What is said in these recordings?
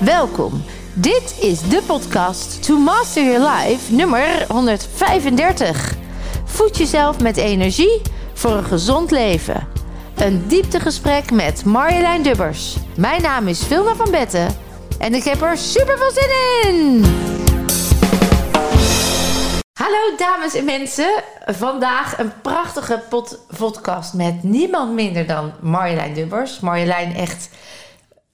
Welkom. Dit is de podcast To Master Your Life nummer 135. Voed jezelf met energie voor een gezond leven. Een dieptegesprek met Marjolein Dubbers. Mijn naam is Vilma van Betten en ik heb er super veel zin in. Hallo dames en mensen. Vandaag een prachtige pod- podcast met niemand minder dan Marjolein Dubbers. Marjolein echt,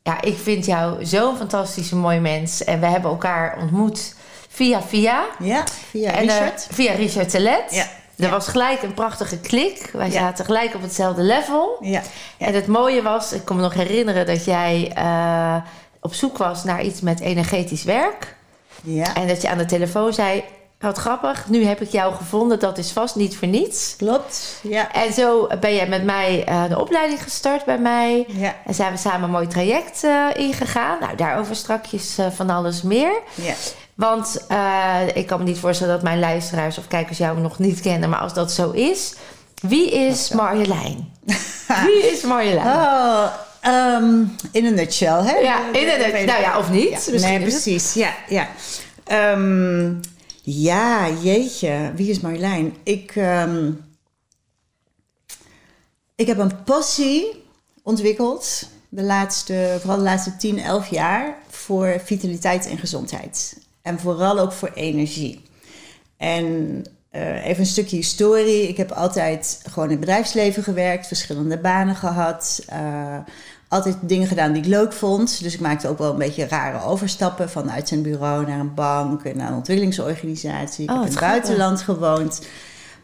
ja ik vind jou zo'n fantastische mooi mens. En we hebben elkaar ontmoet via via. Ja, via En, eh, Richard. via Richard Telet. Ja. Er Ja. was gelijk een prachtige klik. Wij Ja. zaten gelijk op hetzelfde level. ja. ja. En het mooie was, ik kan me nog herinneren dat jij eh, op zoek was naar iets met energetisch werk. ja. En dat je aan de telefoon zei, wat grappig, nu heb ik jou gevonden, dat is vast niet voor niets. Klopt. Ja. En zo ben jij met mij eh, de opleiding gestart bij mij. Ja. En zijn we samen een mooi traject eh, ingegaan. Nou, daarover strakjes eh, van alles meer. Ja. Want ik kan me niet voorstellen dat mijn luisteraars of kijkers jou nog niet kennen. Maar als dat zo is, wie is Marjolein? wie is Marjolein? Oh, ehm, in een nutshell, hè? Ja, inderdaad. Weet- Nou ja, of niet. Ja, nee, precies. Ja, ja. Ehm, ja, jeetje. Wie is Marjolein? Ik, ehm, ik heb een passie ontwikkeld, de laatste, vooral de laatste 10, 11 jaar, voor vitaliteit en gezondheid. En vooral ook voor energie. En eh, even een stukje historie. Ik heb altijd gewoon in het bedrijfsleven gewerkt, verschillende banen gehad. eh, altijd dingen gedaan die ik leuk vond. Dus ik maakte ook wel een beetje rare overstappen van uit zijn bureau naar een bank en naar een ontwikkelingsorganisatie. Ik Oh, heb in het buitenland gewoond.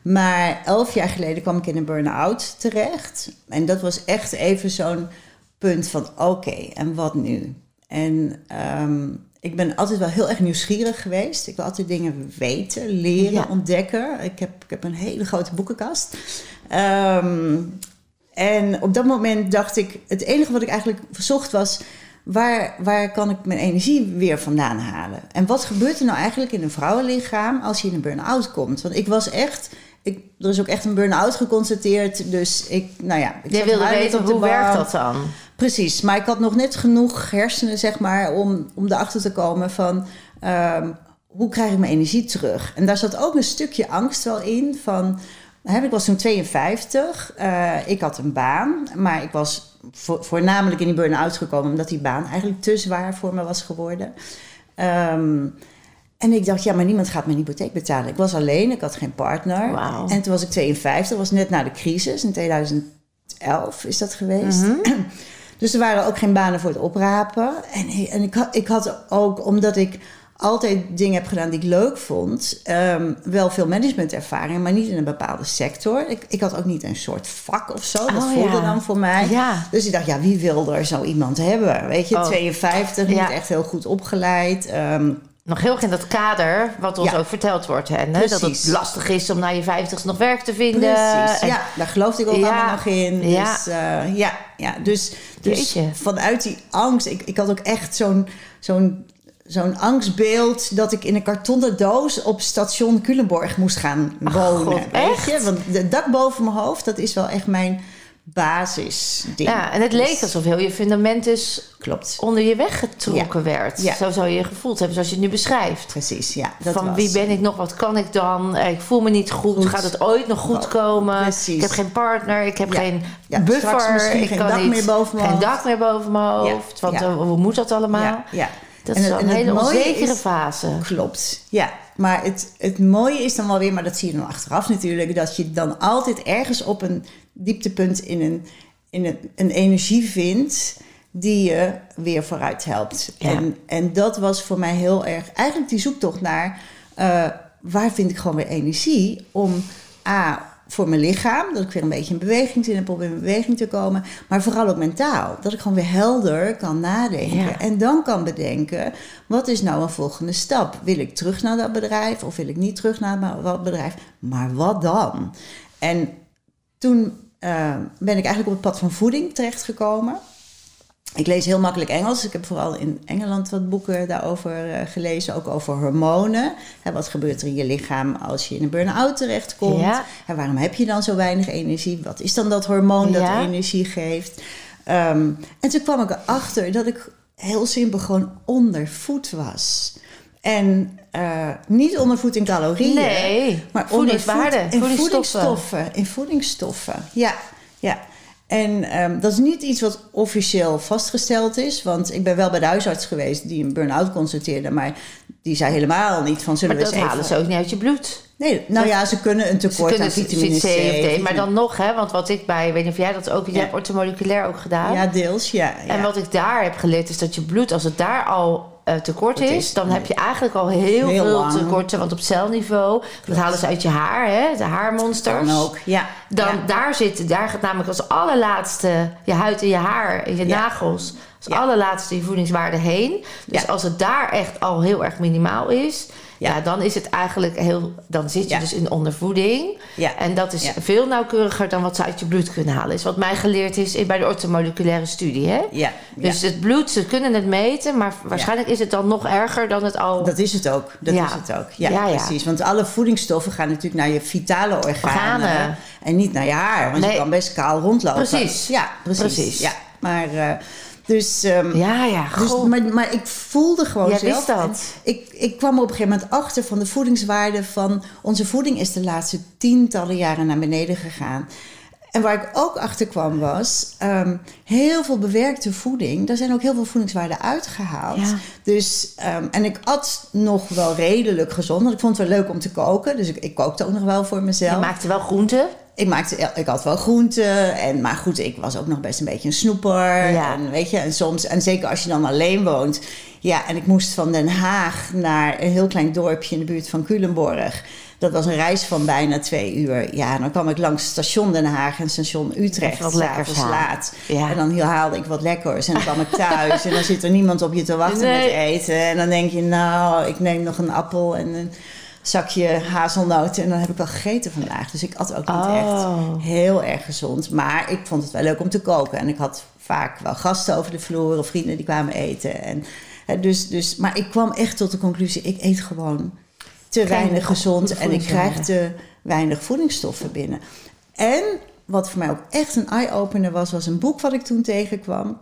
Maar elf jaar geleden kwam ik in een burn-out terecht. En dat was echt even zo'n punt van oké, en wat nu? En ehm, ik ben altijd wel heel erg nieuwsgierig geweest. Ik wil altijd dingen weten, leren, Ja. ontdekken. Ik heb, ik heb een hele grote boekenkast. Ehm, en op dat moment dacht ik, het enige wat ik eigenlijk verzocht was, waar, waar kan ik mijn energie weer vandaan halen? En wat gebeurt er nou eigenlijk in een vrouwenlichaam als je in een burn-out komt? Want ik was echt, ik, er is ook echt een burn-out geconstateerd, dus ik, nou ja. Ik Jij wilde weten, hoe werkt dat dan? Precies, maar ik had nog net genoeg hersenen, zeg maar, om, om erachter te komen van ehm, hoe krijg ik mijn energie terug? En daar zat ook een stukje angst wel in van, ik was toen 52, eh, ik had een baan, maar ik was vo- voornamelijk in die burn-out gekomen omdat die baan eigenlijk te zwaar voor me was geworden. Ehm, en ik dacht, ja, maar niemand gaat mijn hypotheek betalen. Ik was alleen, ik had geen partner. En toen was ik 52, was net na de crisis, in 2011 is dat geweest. Dus er waren ook geen banen voor het oprapen. En, en ik, had, ik had ook, omdat ik altijd dingen heb gedaan die ik leuk vond, ehm, wel veel managementervaring, maar niet in een bepaalde sector. Ik, ik had ook niet een soort vak of zo. Dat Oh, voelde ja. dan voor mij. Ja. Dus ik dacht, ja, wie wil er zo iemand hebben? Weet je, Oh. 52, niet Ja. echt heel goed opgeleid. Ehm, Nog heel erg in dat kader wat ons Ja. ook verteld wordt. Hè? Dat het lastig is om na je vijftigste nog werk te vinden. Precies, En- ja, daar geloofde ik ook Ja, allemaal nog in. Dus ja. ja, ja, ja dus, dus vanuit die angst, ik, ik had ook echt zo'n zo'n zo'n angstbeeld dat ik in een kartonnen doos op station Culemborg moest gaan wonen. God, echt? je? Want het dak boven mijn hoofd, dat is wel echt mijn basisding. Ja, en het leek Dus- alsof heel je fundament dus Klopt, onder je weggetrokken werd. Ja. Zo zou je je gevoeld hebben zoals je het nu beschrijft. precies, ja. Dat van was. wie ben ik nog, wat kan ik dan? Eh, Ik voel me niet goed. Goed. Gaat het ooit nog goed komen? Precies. Ik heb geen partner, ik heb Ja. geen Ja, buffer. ik geen kan dak niet, meer boven mijn Geen hoofd. dak meer boven mijn hoofd. Want eh, hoe moet dat allemaal? Ja. Dat En is een hele onzekere is- fase. Klopt, ja. Maar het, het mooie is dan wel weer, maar dat zie je dan achteraf natuurlijk, dat je dan altijd ergens op een dieptepunt in een, in een, een energie vindt die je weer vooruit helpt. Ja. En, en dat was voor mij heel erg, eigenlijk die zoektocht naar eh, waar vind ik gewoon weer energie om A, voor mijn lichaam, dat ik weer een beetje in beweging zin heb om in beweging te komen, maar vooral ook mentaal, dat ik gewoon weer helder kan nadenken Ja. en dan kan bedenken, wat is nou een volgende stap? Wil ik terug naar dat bedrijf of wil ik niet terug naar dat bedrijf? Maar wat dan? En toen eh, ben ik eigenlijk op het pad van voeding terechtgekomen. Ik lees heel makkelijk Engels. Ik heb vooral in Engeland wat boeken daarover eh, gelezen. Ook over hormonen. Hè, wat gebeurt er in je lichaam als je in een burn-out terechtkomt? Ja. En waarom heb je dan zo weinig energie? Wat is dan dat hormoon dat Ja. energie geeft? Ehm, en toen kwam ik erachter dat ik heel simpel gewoon ondervoed was. En uh, niet ondervoed in calorieën. Nee, maar voedingswaarde, in voedingsstoffen. voedingsstoffen. In voedingsstoffen, ja. ja. En um, dat is niet iets wat officieel vastgesteld is. Want ik ben wel bij de huisarts geweest die een burn-out constateerde. Maar die zei helemaal niet van zullen maar we dat halen ze ook niet uit je bloed. Nee, nou ja, ze kunnen een tekort aan vitamine C. of D. Maar dan nog, hè, want wat ik bij, weet niet of jij dat ook, je Ja. hebt orthomoleculair ook gedaan. Ja, deels, ja. ja. En wat ik daar heb geleerd is dat je bloed, als het daar al eh, tekort is, is- dan nee. heb je eigenlijk al heel, Heel veel lang. tekorten. Want op celniveau, dat halen ze uit je haar, hè, de haarmonsters. kan ook, ja. Dan ja. daar zit, daar gaat namelijk als allerlaatste je huid en je haar en je Ja. nagels, als allerlaatste je voedingswaarde heen. Dus als het daar echt al heel erg minimaal is, ja. Ja. dan is het eigenlijk heel, dan zit je Ja. dus in ondervoeding. Ja. En dat is veel nauwkeuriger dan wat ze uit je bloed kunnen halen. Is wat mij geleerd is in- bij de orthomoleculaire studie. Hè? Ja, Dus het bloed, ze kunnen het meten, maar waarschijnlijk is het dan nog erger dan het al. Dat is het ook. Dat Ja. is het ook. Ja, precies. Want alle voedingsstoffen gaan natuurlijk naar je vitale organen. Organen. En niet naar je haar. Want Nee. je kan best kaal rondlopen. Precies. Ja, precies. Precies. Ja. Maar eh, dus... ehm, ja, ja, Dus, maar, maar ik voelde gewoon Jij zelf. wist dat. Ik, ik kwam op een gegeven moment achter van de voedingswaarde van onze voeding is de laatste tientallen jaren naar beneden gegaan. En waar ik ook achter kwam was ehm, heel veel bewerkte voeding. Daar zijn ook heel veel voedingswaarden uitgehaald. Ja. Dus, ehm, en ik at nog wel redelijk gezond. Want ik vond het wel leuk om te koken. Dus ik, ik kookte ook nog wel voor mezelf. je maakte wel groenten. Ik, maakte, ik had wel groenten. En, maar goed, ik was ook nog best een beetje een snoeper. Ja. En, weet je, en, soms, en zeker als je dan alleen woont. Ja, en ik moest van Den Haag naar een heel klein dorpje in de buurt van Culemborg. Dat was een reis van bijna twee uur. Ja, en dan kwam ik langs station Den Haag en station Utrecht. Wat lekkers laat. Ja. En dan haalde ik wat lekkers. En dan kwam ik thuis. en dan zit er niemand op je te wachten Nee. met eten. En dan denk je, nou, ik neem nog een appel en een zakje hazelnoten. En dan heb ik wel gegeten vandaag. Dus ik at ook niet Oh. echt heel erg gezond. Maar ik vond het wel leuk om te koken. En ik had vaak wel gasten over de vloer of vrienden die kwamen eten. En, hè, dus, dus, maar ik kwam echt tot de conclusie, ik eet gewoon te weinig gezond. En ik krijg te weinig voedingsstoffen binnen. En wat voor mij ook echt een eye-opener was, was een boek wat ik toen tegenkwam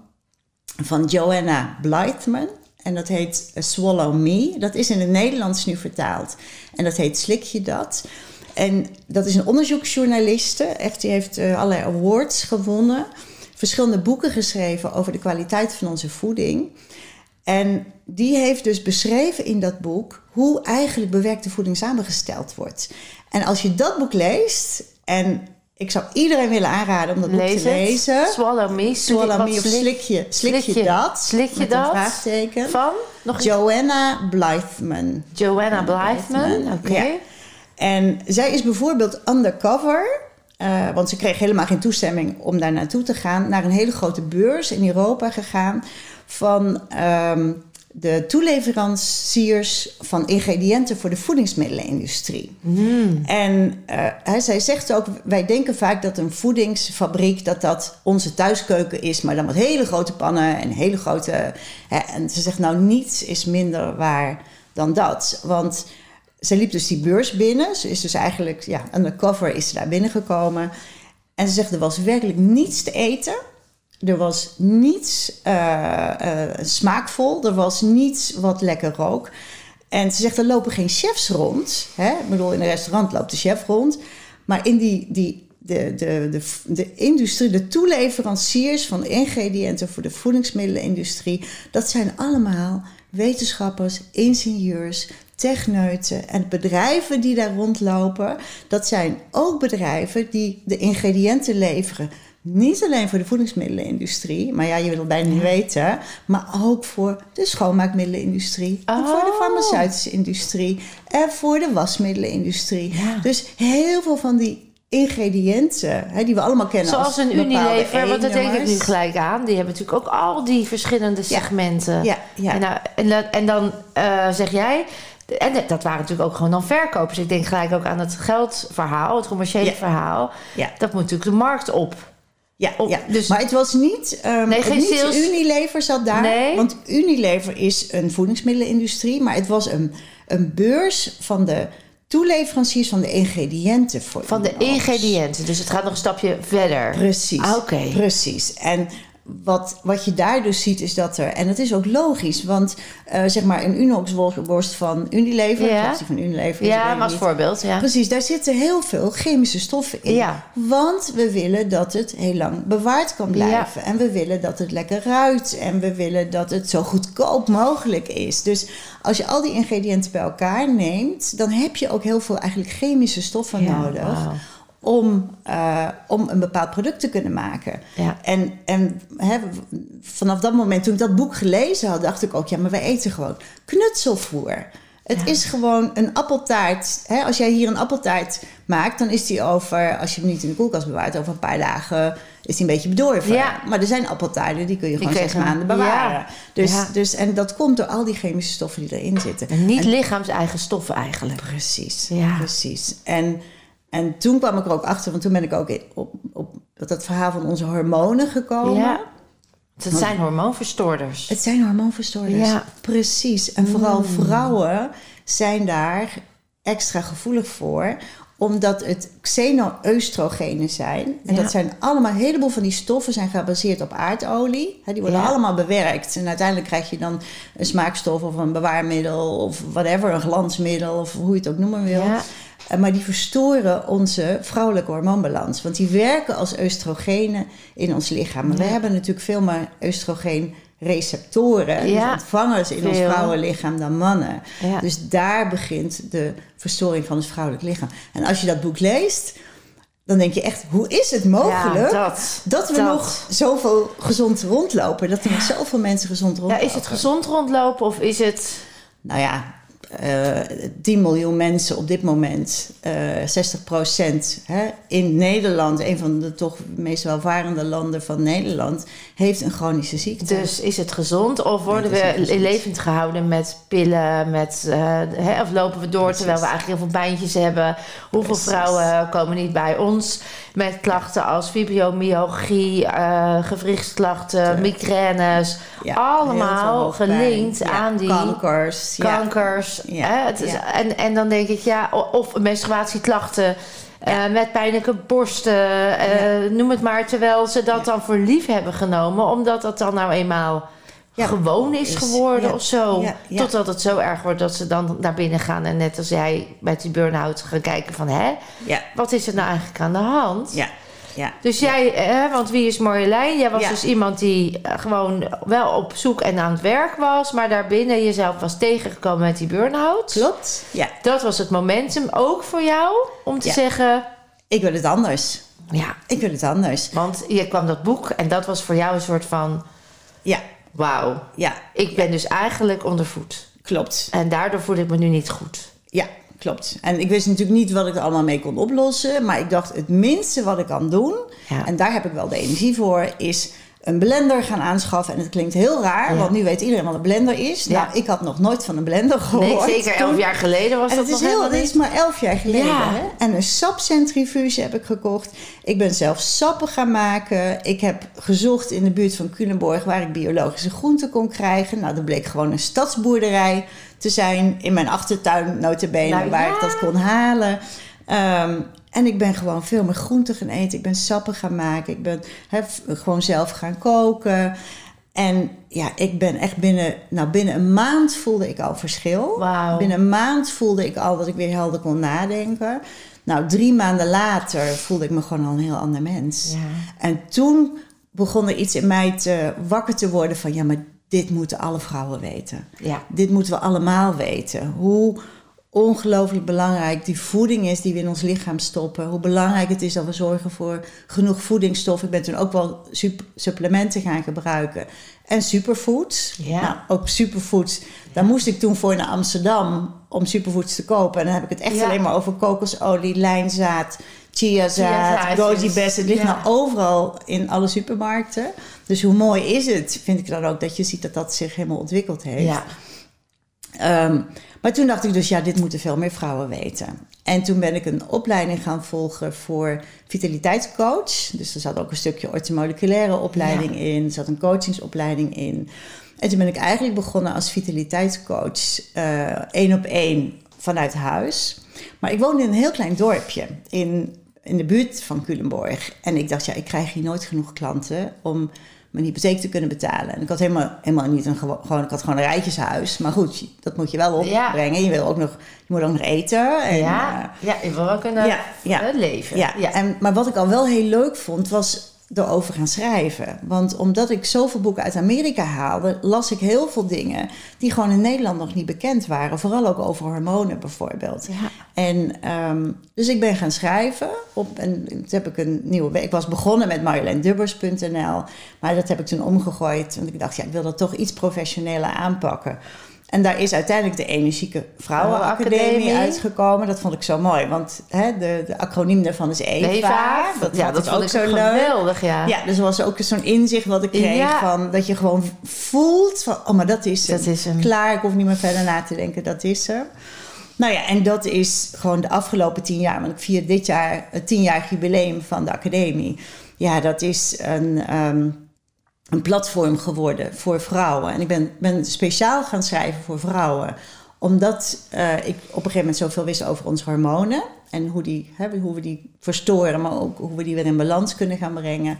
van Joanna Blythman. En dat heet eh, Swallow Me. Dat is in het Nederlands nu vertaald. En dat heet Slik je dat? En dat is een onderzoeksjournaliste. Echt, die heeft eh, allerlei awards gewonnen. Verschillende boeken geschreven over de kwaliteit van onze voeding. En die heeft dus beschreven in dat boek hoe eigenlijk bewerkte voeding samengesteld wordt. En als je dat boek leest, en ik zou iedereen willen aanraden om dat boek te het. lezen. Swallow me. Swallow me of slik je, slik je dat? Slik je met dat? Een vraagteken. Van? Nog Joanna Blythman. Joanna Blythman. Oké. ja. En zij is bijvoorbeeld undercover, eh, want ze kreeg helemaal geen toestemming om daar naartoe te gaan, naar een hele grote beurs in Europa gegaan van ehm, de toeleveranciers van ingrediënten voor de voedingsmiddelenindustrie. En eh, hij, zij zegt ook, wij denken vaak dat een voedingsfabriek dat dat onze thuiskeuken is, maar dan met hele grote pannen en hele grote. Hè, en ze zegt nou niets is minder waar dan dat, want ze liep dus die beurs binnen. Ze is dus eigenlijk, ja, undercover is ze daar binnengekomen. En ze zegt, er was werkelijk niets te eten. Er was niets eh, eh, smaakvol. Er was niets wat lekker rook. En ze zegt, er lopen geen chefs rond. Hè? Ik bedoel, in een restaurant loopt de chef rond. Maar in die, die, de, de, de, de industrie, de toeleveranciers van ingrediënten voor de voedingsmiddelenindustrie... dat zijn allemaal wetenschappers, ingenieurs, techneuten en bedrijven die daar rondlopen. Dat zijn ook bedrijven die de ingrediënten leveren. Niet alleen voor de voedingsmiddelenindustrie, maar ja, je wil het bijna niet weten, maar ook voor de schoonmaakmiddelenindustrie, en voor de Oh. farmaceutische industrie en voor de wasmiddelenindustrie. Ja. Dus heel veel van die ingrediënten, hè, die we allemaal kennen Zoals als een Unilever, want dat denk ik nu gelijk aan. Die hebben natuurlijk ook al die verschillende segmenten. Ja, ja. En, nou, en, dan- en dan eh, zeg jij... En dat waren natuurlijk ook gewoon dan verkopers. Ik denk gelijk ook aan het geldverhaal, het commerciële Ja. verhaal. Ja. Dat moet natuurlijk de markt op. Ja, Op- ja. dus- maar het was niet, ehm Nee, geen niet sales- Unilever zat daar. Nee. Want Unilever is een voedingsmiddelenindustrie, maar het was een, een beurs van de toeleveranciers van de ingrediënten voor Van de ingrediënten. Dus het gaat nog een stapje verder. Precies. Ah, Oké. Precies. En wat, wat je daar dus ziet is dat er, en dat is ook logisch, want uh, zeg maar een Unox-worst van Unilever, Ja. die van Unilever ik Ja, maar als niet. voorbeeld. Ja. Precies, daar zitten heel veel chemische stoffen in. Ja. Want we willen dat het heel lang bewaard kan blijven. En we willen dat het lekker ruikt. En we willen dat het zo goedkoop mogelijk is. Dus als je al die ingrediënten bij elkaar neemt, dan heb je ook heel veel eigenlijk chemische stoffen nodig. Om, eh, om een bepaald product te kunnen maken. Ja. En, en hè, vanaf dat moment, toen ik dat boek gelezen had, dacht ik ook: ja, maar wij eten gewoon knutselvoer. Het Ja. is gewoon een appeltaart. Hè? Als jij hier een appeltaart maakt, dan is die over, als je hem niet in de koelkast bewaart, over een paar dagen is die een beetje bedorven. Ja. Maar er zijn appeltaarten die kun je gewoon zes maanden bewaren. ja. Dus, dus, en dat komt door al die chemische stoffen die erin zitten. En niet En- lichaams-eigen stoffen eigenlijk. Precies, precies. En, en toen kwam ik er ook achter, want toen ben ik ook op, op dat verhaal van onze hormonen gekomen. Ja. Het zijn hormoonverstoorders. Het zijn hormoonverstoorders. Ja. Precies. En vooral vrouwen zijn daar extra gevoelig voor omdat het xeno-oestrogenen zijn. En Ja. dat zijn allemaal, een heleboel van die stoffen zijn gebaseerd op aardolie. Die worden Ja. allemaal bewerkt. En uiteindelijk krijg je dan een smaakstof of een bewaarmiddel of whatever, een glansmiddel of hoe je het ook noemen wil. Ja. Eh, Maar die verstoren onze vrouwelijke hormoonbalans. Want die werken als oestrogenen in ons lichaam. Maar we Ja. hebben natuurlijk veel meer oestrogeenreceptoren. Ja, Dus ontvangers in ons veel. vrouwenlichaam dan mannen. Ja. Dus daar begint de verstoring van het vrouwelijk lichaam. En als je dat boek leest, dan denk je echt... hoe is het mogelijk Ja, dat. dat we dat. nog zoveel gezond rondlopen? Dat er nog zoveel mensen gezond Ja, rondlopen? is het gezond rondlopen of is het... Nou ja, eh 10 miljoen mensen op dit moment, eh 60 procent in Nederland, een van de toch meest welvarende landen van Nederland, heeft een chronische ziekte. Dus is het gezond of worden Nee, we levend gehouden met pillen, met, eh, hè, of lopen we door Precies. terwijl we eigenlijk heel veel pijntjes hebben? Hoeveel Precies. vrouwen komen niet bij ons met klachten als fibromyalgie, eh gewrichtsklachten, migraines, Ja, allemaal gelinkt Ja, aan die kankers. kankers. Ja, Hè? Het is, en, en dan denk ik, ja, of menstruatieklachten. eh, met pijnlijke borsten, eh, noem het maar. Terwijl ze dat dan voor lief hebben genomen, omdat dat dan nou eenmaal Ja, gewoon is is- geworden ja, of zo. ja. Totdat het zo erg wordt dat ze dan naar binnen gaan en net als jij met die burn-out gaan kijken van, hè, wat is er nou eigenlijk aan de hand? ja, ja. Dus jij, hè, want wie is Marjolein? Jij was dus iemand die eh, gewoon wel op zoek en aan het werk was, maar daarbinnen jezelf was tegengekomen met die burn-out. Klopt. Ja, Dat was het momentum ook voor jou om te zeggen, ik wil het anders. ja, Ik wil het anders. want je kwam dat boek en dat was voor jou een soort van, Ja, wauw, ja, ik ben dus eigenlijk ondervoed. klopt. En daardoor voel ik me nu niet goed. Ja, klopt. En ik wist natuurlijk niet wat ik er allemaal mee kon oplossen. Maar ik dacht, het minste wat ik kan doen, Ja. en daar heb ik wel de energie voor, is een blender gaan aanschaffen. En het klinkt heel raar, Ja. want nu weet iedereen wat een blender is. Ja. Nou, ik had nog nooit van een blender gehoord. Nee, zeker elf jaar geleden was En dat het is, nog heel, helemaal het is maar elf jaar geleden. Ja. Hè? En een sapcentrifuge heb ik gekocht. Ik ben zelf sappen gaan maken. Ik heb gezocht in de buurt van Culemborg waar ik biologische groenten kon krijgen. Nou, dat bleek gewoon een stadsboerderij te zijn. In mijn achtertuin, notabene, Nou, waar ik dat kon halen. Ehm, en ik ben gewoon veel meer groenten gaan eten. Ik ben sappen gaan maken. Ik ben gewoon zelf gaan koken. En ja, ik ben echt binnen, nou binnen een maand voelde ik al verschil. Binnen een maand voelde ik al dat ik weer helder kon nadenken. Nou, drie maanden later voelde ik me gewoon al een heel ander mens. Ja. En toen begon er iets in mij te wakker te worden van... ja, maar dit moeten alle vrouwen weten. Ja. Dit moeten we allemaal weten. Hoe ongelooflijk belangrijk die voeding is die we in ons lichaam stoppen. Hoe belangrijk het is dat we zorgen voor genoeg voedingsstof. Ik ben toen ook wel sup- supplementen gaan gebruiken. En superfoods. Ja. Nou, ook superfoods. Daar moest ik toen voor naar Amsterdam om superfoods te kopen. En dan heb ik het echt Ja. alleen maar over kokosolie, lijnzaad, chiazaad, goji best. Het ligt nou overal in alle supermarkten. Dus hoe mooi is het, vind ik dan ook, dat je ziet dat dat zich helemaal ontwikkeld heeft. Ja. Ehm, maar toen dacht ik dus, ja, dit moeten veel meer vrouwen weten. En toen ben ik een opleiding gaan volgen voor vitaliteitscoach. Dus er zat ook een stukje orthomoleculaire opleiding in. Er zat een coachingsopleiding in. En toen ben ik eigenlijk begonnen als vitaliteitscoach eh, één op één vanuit huis. Maar ik woonde in een heel klein dorpje in, in de buurt van Culemborg. En ik dacht, ja, ik krijg hier nooit genoeg klanten om mijn hypotheek te kunnen betalen. En ik had helemaal, helemaal niet een gewo- gewoon, ik had gewoon een rijtjeshuis. Maar goed, dat moet je wel opbrengen. Je wil ook nog, je moet ook nog eten. En, ja, eh, ja, je wil wel kunnen ja, eh, leven. ja. En, maar wat ik al wel heel leuk vond, was erover gaan schrijven. Want omdat ik zoveel boeken uit Amerika haalde, las ik heel veel dingen die gewoon in Nederland nog niet bekend waren. Vooral ook over hormonen bijvoorbeeld. Ja. En ehm, dus ik ben gaan schrijven. Op, en toen heb ik een nieuwe. we- Ik was begonnen met marjoleinedubbers.nl. Maar dat heb ik toen omgegooid. Want ik dacht, ja, ik wil dat toch iets professioneler aanpakken. En daar is uiteindelijk de Energieke Vrouwenacademie Vrouwenacademie. uitgekomen. Dat vond ik zo mooi. Want hè, de, de acroniem daarvan is EVA. Eva, Dat ja, dat ik vond ook ik zo leuk. geweldig, ja. Ja, dus er was ook zo'n inzicht wat ik kreeg Ja. van dat je gewoon voelt van, oh, maar dat is hem. Dat is hem. Klaar, ik hoef niet meer verder na te denken, dat is er. Nou ja, en dat is gewoon de afgelopen tien jaar, want ik vier dit jaar het tienjarig jubileum van de academie. Ja, dat is een, ehm, een platform geworden voor vrouwen. En ik ben, ben speciaal gaan schrijven voor vrouwen, omdat eh, ik op een gegeven moment zoveel wist over onze hormonen. En hoe, die, hè, hoe we die verstoren, maar ook hoe we die weer in balans kunnen gaan brengen.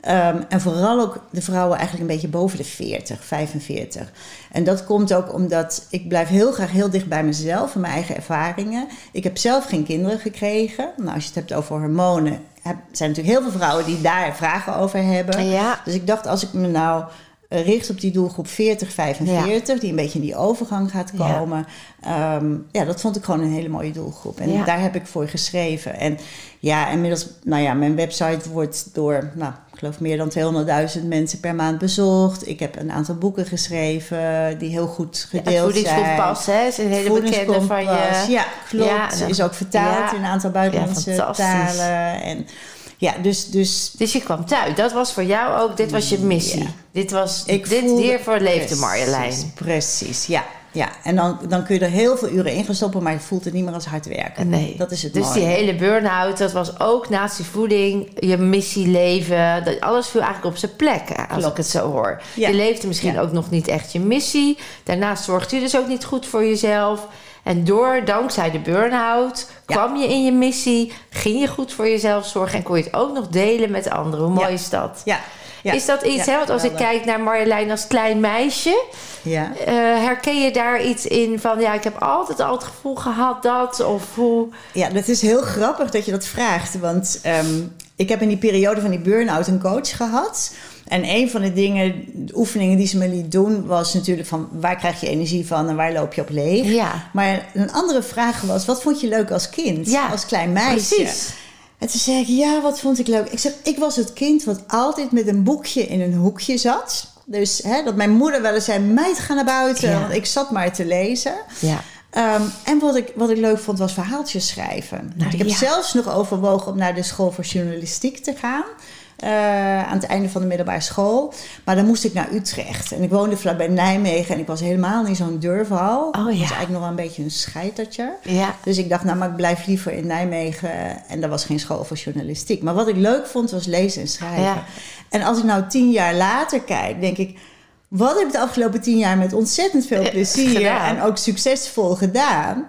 Ehm, en vooral ook de vrouwen eigenlijk een beetje boven de 40, 45. En dat komt ook omdat ik blijf heel graag heel dicht bij mezelf en mijn eigen ervaringen. Ik heb zelf geen kinderen gekregen. Nou, als je het hebt over hormonen, heb, zijn natuurlijk heel veel vrouwen die daar vragen over hebben. Ja. Dus ik dacht, als ik me nou eh, richt op die doelgroep 40, 45, die een beetje in die overgang gaat komen. Ja. ja, dat vond ik gewoon een hele mooie doelgroep. En Ja. daar heb ik voor geschreven. En ja, inmiddels, nou ja, mijn website wordt door, nou, geloof meer dan 200.000 mensen per maand bezocht. Ik heb een aantal boeken geschreven die heel goed Het gedeeld zijn. voedingskompas, hè, is een hele bekende van je. Ja, klopt. Ja, dan- is ook vertaald ja. in een aantal buitenlandse Ja, talen. En ja, dus, dus Dus je kwam thuis. Dat was voor jou ook, dit was je missie. Ja. Dit was, Ik dit voelde- hiervoor leefde Precies, Marjolein. Precies, ja. Ja. En dan, dan kun je er heel veel uren in gaan stoppen, maar je voelt het niet meer als hard werken. Nee. Dat is het Dus mooie. die hele burn-out, dat was ook naast die voeding, je missie leven. Dat, alles viel eigenlijk op zijn plek, als Klopt. ik het zo hoor. Ja. Je leefde misschien Ja. ook nog niet echt je missie. Daarnaast zorgde je dus ook niet goed voor jezelf. En door, dankzij de burn-out, Ja. kwam je in je missie, ging je goed voor jezelf zorgen en kon je het ook nog delen met anderen. Hoe mooi is dat? Ja. Ja. Is dat iets, Ja, hè? Want als ik kijk naar Marjolein als klein meisje, Ja. eh, herken je daar iets in van, ja, ik heb altijd al het gevoel gehad dat, of hoe... ja, dat is heel grappig dat je dat vraagt. Want ehm, ik heb in die periode van die burn-out een coach gehad. En een van de dingen, de oefeningen die ze me liet doen, was natuurlijk van waar krijg je energie van en waar loop je op leeg. Ja. Maar een andere vraag was, wat vond je leuk als kind? Ja, als klein meisje? Precies. En toen zei ik, ja, wat vond ik leuk? Ik zeg, ik was het kind wat altijd met een boekje in een hoekje zat. Dus hè, dat mijn moeder wel eens zei, meid, ga naar buiten. Ja. Want ik zat maar te lezen. Ja. Ehm, en wat ik, wat ik leuk vond, was verhaaltjes schrijven. Nou, ik heb ja. zelfs nog overwogen om naar de school voor journalistiek te gaan. Eh, aan het einde van de middelbare school. Maar dan moest ik naar Utrecht. En ik woonde vlakbij Nijmegen. En ik was helemaal niet zo'n durval. Oh, Ik was eigenlijk nog wel een beetje een scheitertje. Ja. Dus ik dacht, nou, maar ik blijf liever in Nijmegen. En daar was geen school voor journalistiek. Maar wat ik leuk vond, was lezen en schrijven. Ja. En als ik nou tien jaar later kijk, denk ik... Wat heb ik de afgelopen tien jaar met ontzettend veel plezier... en ook succesvol gedaan?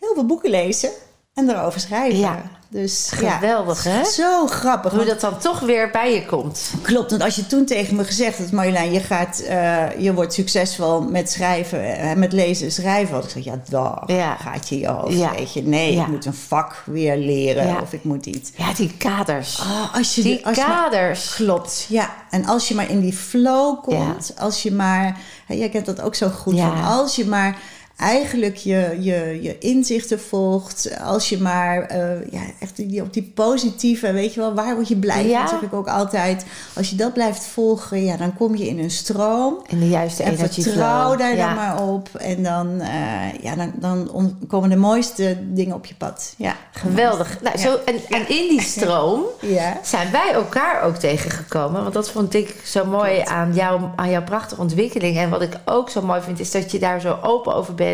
Heel veel boeken lezen en erover schrijven. Ja. Dus Geweldig, ja, hè? Zo grappig. Hoe want- dat dan toch weer bij je komt. Klopt, want als je toen tegen me gezegd had, Marjolein, je, gaat, eh, je wordt succesvol met schrijven, eh, met lezen en schrijven. Had ik gezegd, ja, dag, Ja. gaat je je hoofd, Ja. weet je. Nee, ik moet een vak weer leren of ik moet iets. Ja, die kaders. Ah, als je die als je maar- kaders. Klopt, ja. En als je maar in die flow komt, als je maar, hè, jij kent dat ook zo goed, van als je maar eigenlijk je, je, je inzichten volgt, als je maar eh, ja, echt die, op die positieve, weet je wel, waar word je blij Ja. zeg ik ook altijd. Als je dat blijft volgen, ja, dan kom je in een stroom. In de juiste En energy vertrouw flow. daar ja. dan maar op. En dan, eh, ja, dan, dan komen de mooiste dingen op je pad. Ja. Geweldig. Nou, zo, en, en in die stroom zijn wij elkaar ook tegengekomen. Want dat vond ik zo mooi aan, jou, aan jouw prachtige ontwikkeling. En wat ik ook zo mooi vind, is dat je daar zo open over bent.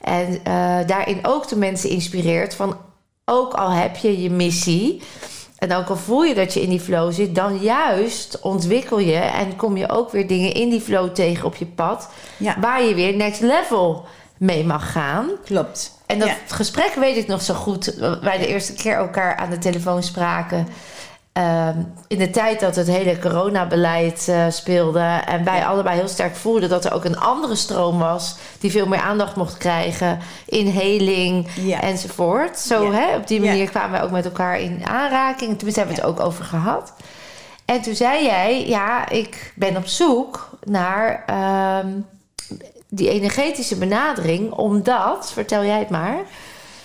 En eh, daarin ook de mensen inspireert. Van ook al heb je je missie. En ook al voel je dat je in die flow zit, dan juist ontwikkel je en kom je ook weer dingen in die flow tegen op je pad. Ja. Waar je weer next level mee mag gaan. Klopt. En dat Ja. gesprek weet ik nog zo goed. Wij de eerste keer elkaar aan de telefoon spraken. Ehm, in de tijd dat het hele coronabeleid eh, speelde en wij allebei heel sterk voelden dat er ook een andere stroom was die veel meer aandacht mocht krijgen, inhaling Ja. enzovoort. Zo, Ja. hè, op die manier kwamen wij ook met elkaar in aanraking. Tenminste, hebben we het ook over gehad. En toen zei jij, ja, ik ben op zoek naar ehm, die energetische benadering, omdat, vertel jij het maar.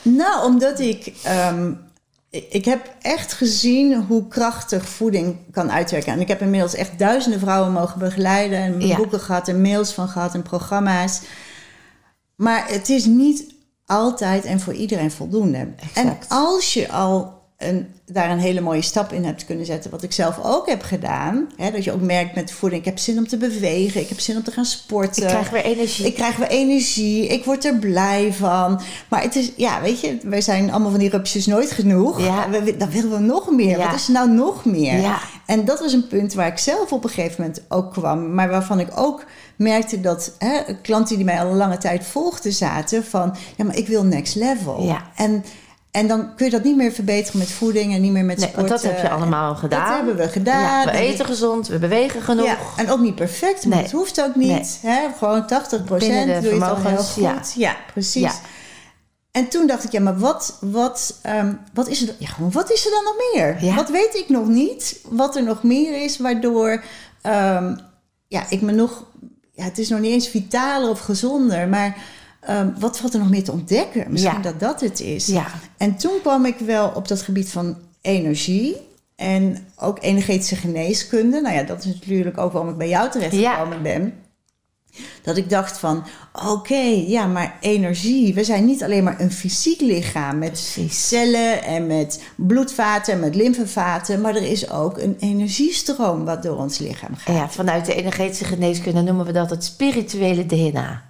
Nou, omdat ik. ehm, ik heb echt gezien hoe krachtig voeding kan uitwerken. En ik heb inmiddels echt duizenden vrouwen mogen begeleiden. En Ja. boeken gehad en mails van gehad en programma's. Maar het is niet altijd en voor iedereen voldoende. En als je al een, daar een hele mooie stap in hebt kunnen zetten, wat ik zelf ook heb gedaan. Hè, dat je ook merkt met voeding, ik heb zin om te bewegen, ik heb zin om te gaan sporten. Ik krijg weer energie. Ik krijg weer energie, ik word er blij van. Maar het is, ja, weet je, wij zijn allemaal van die rupsjes nooit genoeg. Ja. We- dan willen we nog meer. Ja. Wat is er nou nog meer? Ja. En dat was een punt waar ik zelf op een gegeven moment ook kwam. Maar waarvan ik ook merkte dat hè, klanten die mij al een lange tijd volgden zaten van... Ja, maar ik wil next level. Ja. En, en dan kun je dat niet meer verbeteren met voeding en niet meer met Nee, want sporten. dat heb je allemaal gedaan. Dat hebben we gedaan. Ja, we En eten gezond, we bewegen genoeg. ja, en ook niet perfect, maar Nee. het hoeft ook niet. Hè? Gewoon 80 Binnen de doe je het al heel goed. ja. Ja, precies. En toen dacht ik, ja, maar wat, wat, ehm, wat, is, er, ja, gewoon, wat is er dan nog meer? Wat weet ik nog niet? Wat er nog meer is, waardoor ehm, ja, ik me nog... Ja, het is nog niet eens vitaler of gezonder, maar ehm, wat valt er nog meer te ontdekken? Misschien Ja. dat dat het is. Ja. En toen kwam ik wel op dat gebied van energie en ook energetische geneeskunde. Nou ja, dat is natuurlijk ook waarom ik bij jou terechtgekomen ben. Dat ik dacht van, oké, ja, maar energie. We zijn niet alleen maar een fysiek lichaam met Precies. cellen en met bloedvaten en met lymfevaten. Maar er is ook een energiestroom wat door ons lichaam gaat. Ja, vanuit de energetische geneeskunde noemen we dat het spirituele DNA.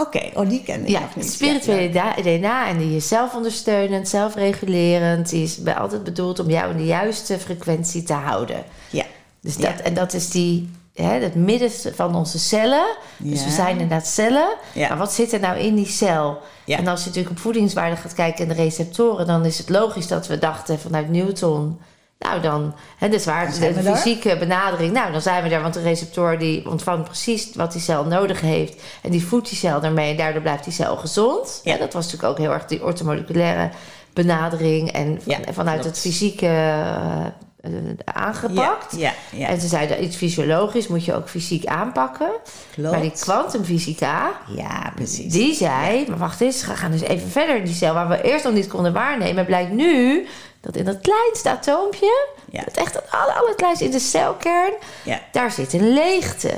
Oké, oh, die ik Ja, nog niet. spirituele DNA en die is zelfondersteunend, zelfregulerend. Die is altijd bedoeld om jou in de juiste frequentie te houden. Ja, Dus Ja. dat, en dat is die, hè, het midden van onze cellen. Dus we zijn inderdaad cellen. Ja. Maar wat zit er nou in die cel? Ja. En als je natuurlijk op voedingswaarde gaat kijken en de receptoren, dan is het logisch dat we dachten vanuit Newton. Nou dan, hè, dus waar Dan de fysieke benadering, nou dan zijn we daar, want de receptor die ontvangt precies wat die cel nodig heeft en die voedt die cel daarmee en daardoor blijft die cel gezond. Ja. Ja, dat was natuurlijk ook heel erg die ortomoleculaire benadering en van- Ja, vanuit klopt. het fysieke eh, eh, aangepakt. Ja, ja, ja. En ze zeiden, iets fysiologisch moet je ook fysiek aanpakken. Klopt. Maar die kwantumfysica, Ja, precies. die zei... Maar wacht eens, we gaan dus even verder in die cel... waar we eerst nog niet konden waarnemen. Blijkt nu dat in dat kleinste atoompje... Ja. dat echt het aller, allerkleinste in de celkern... Ja. daar zit een leegte.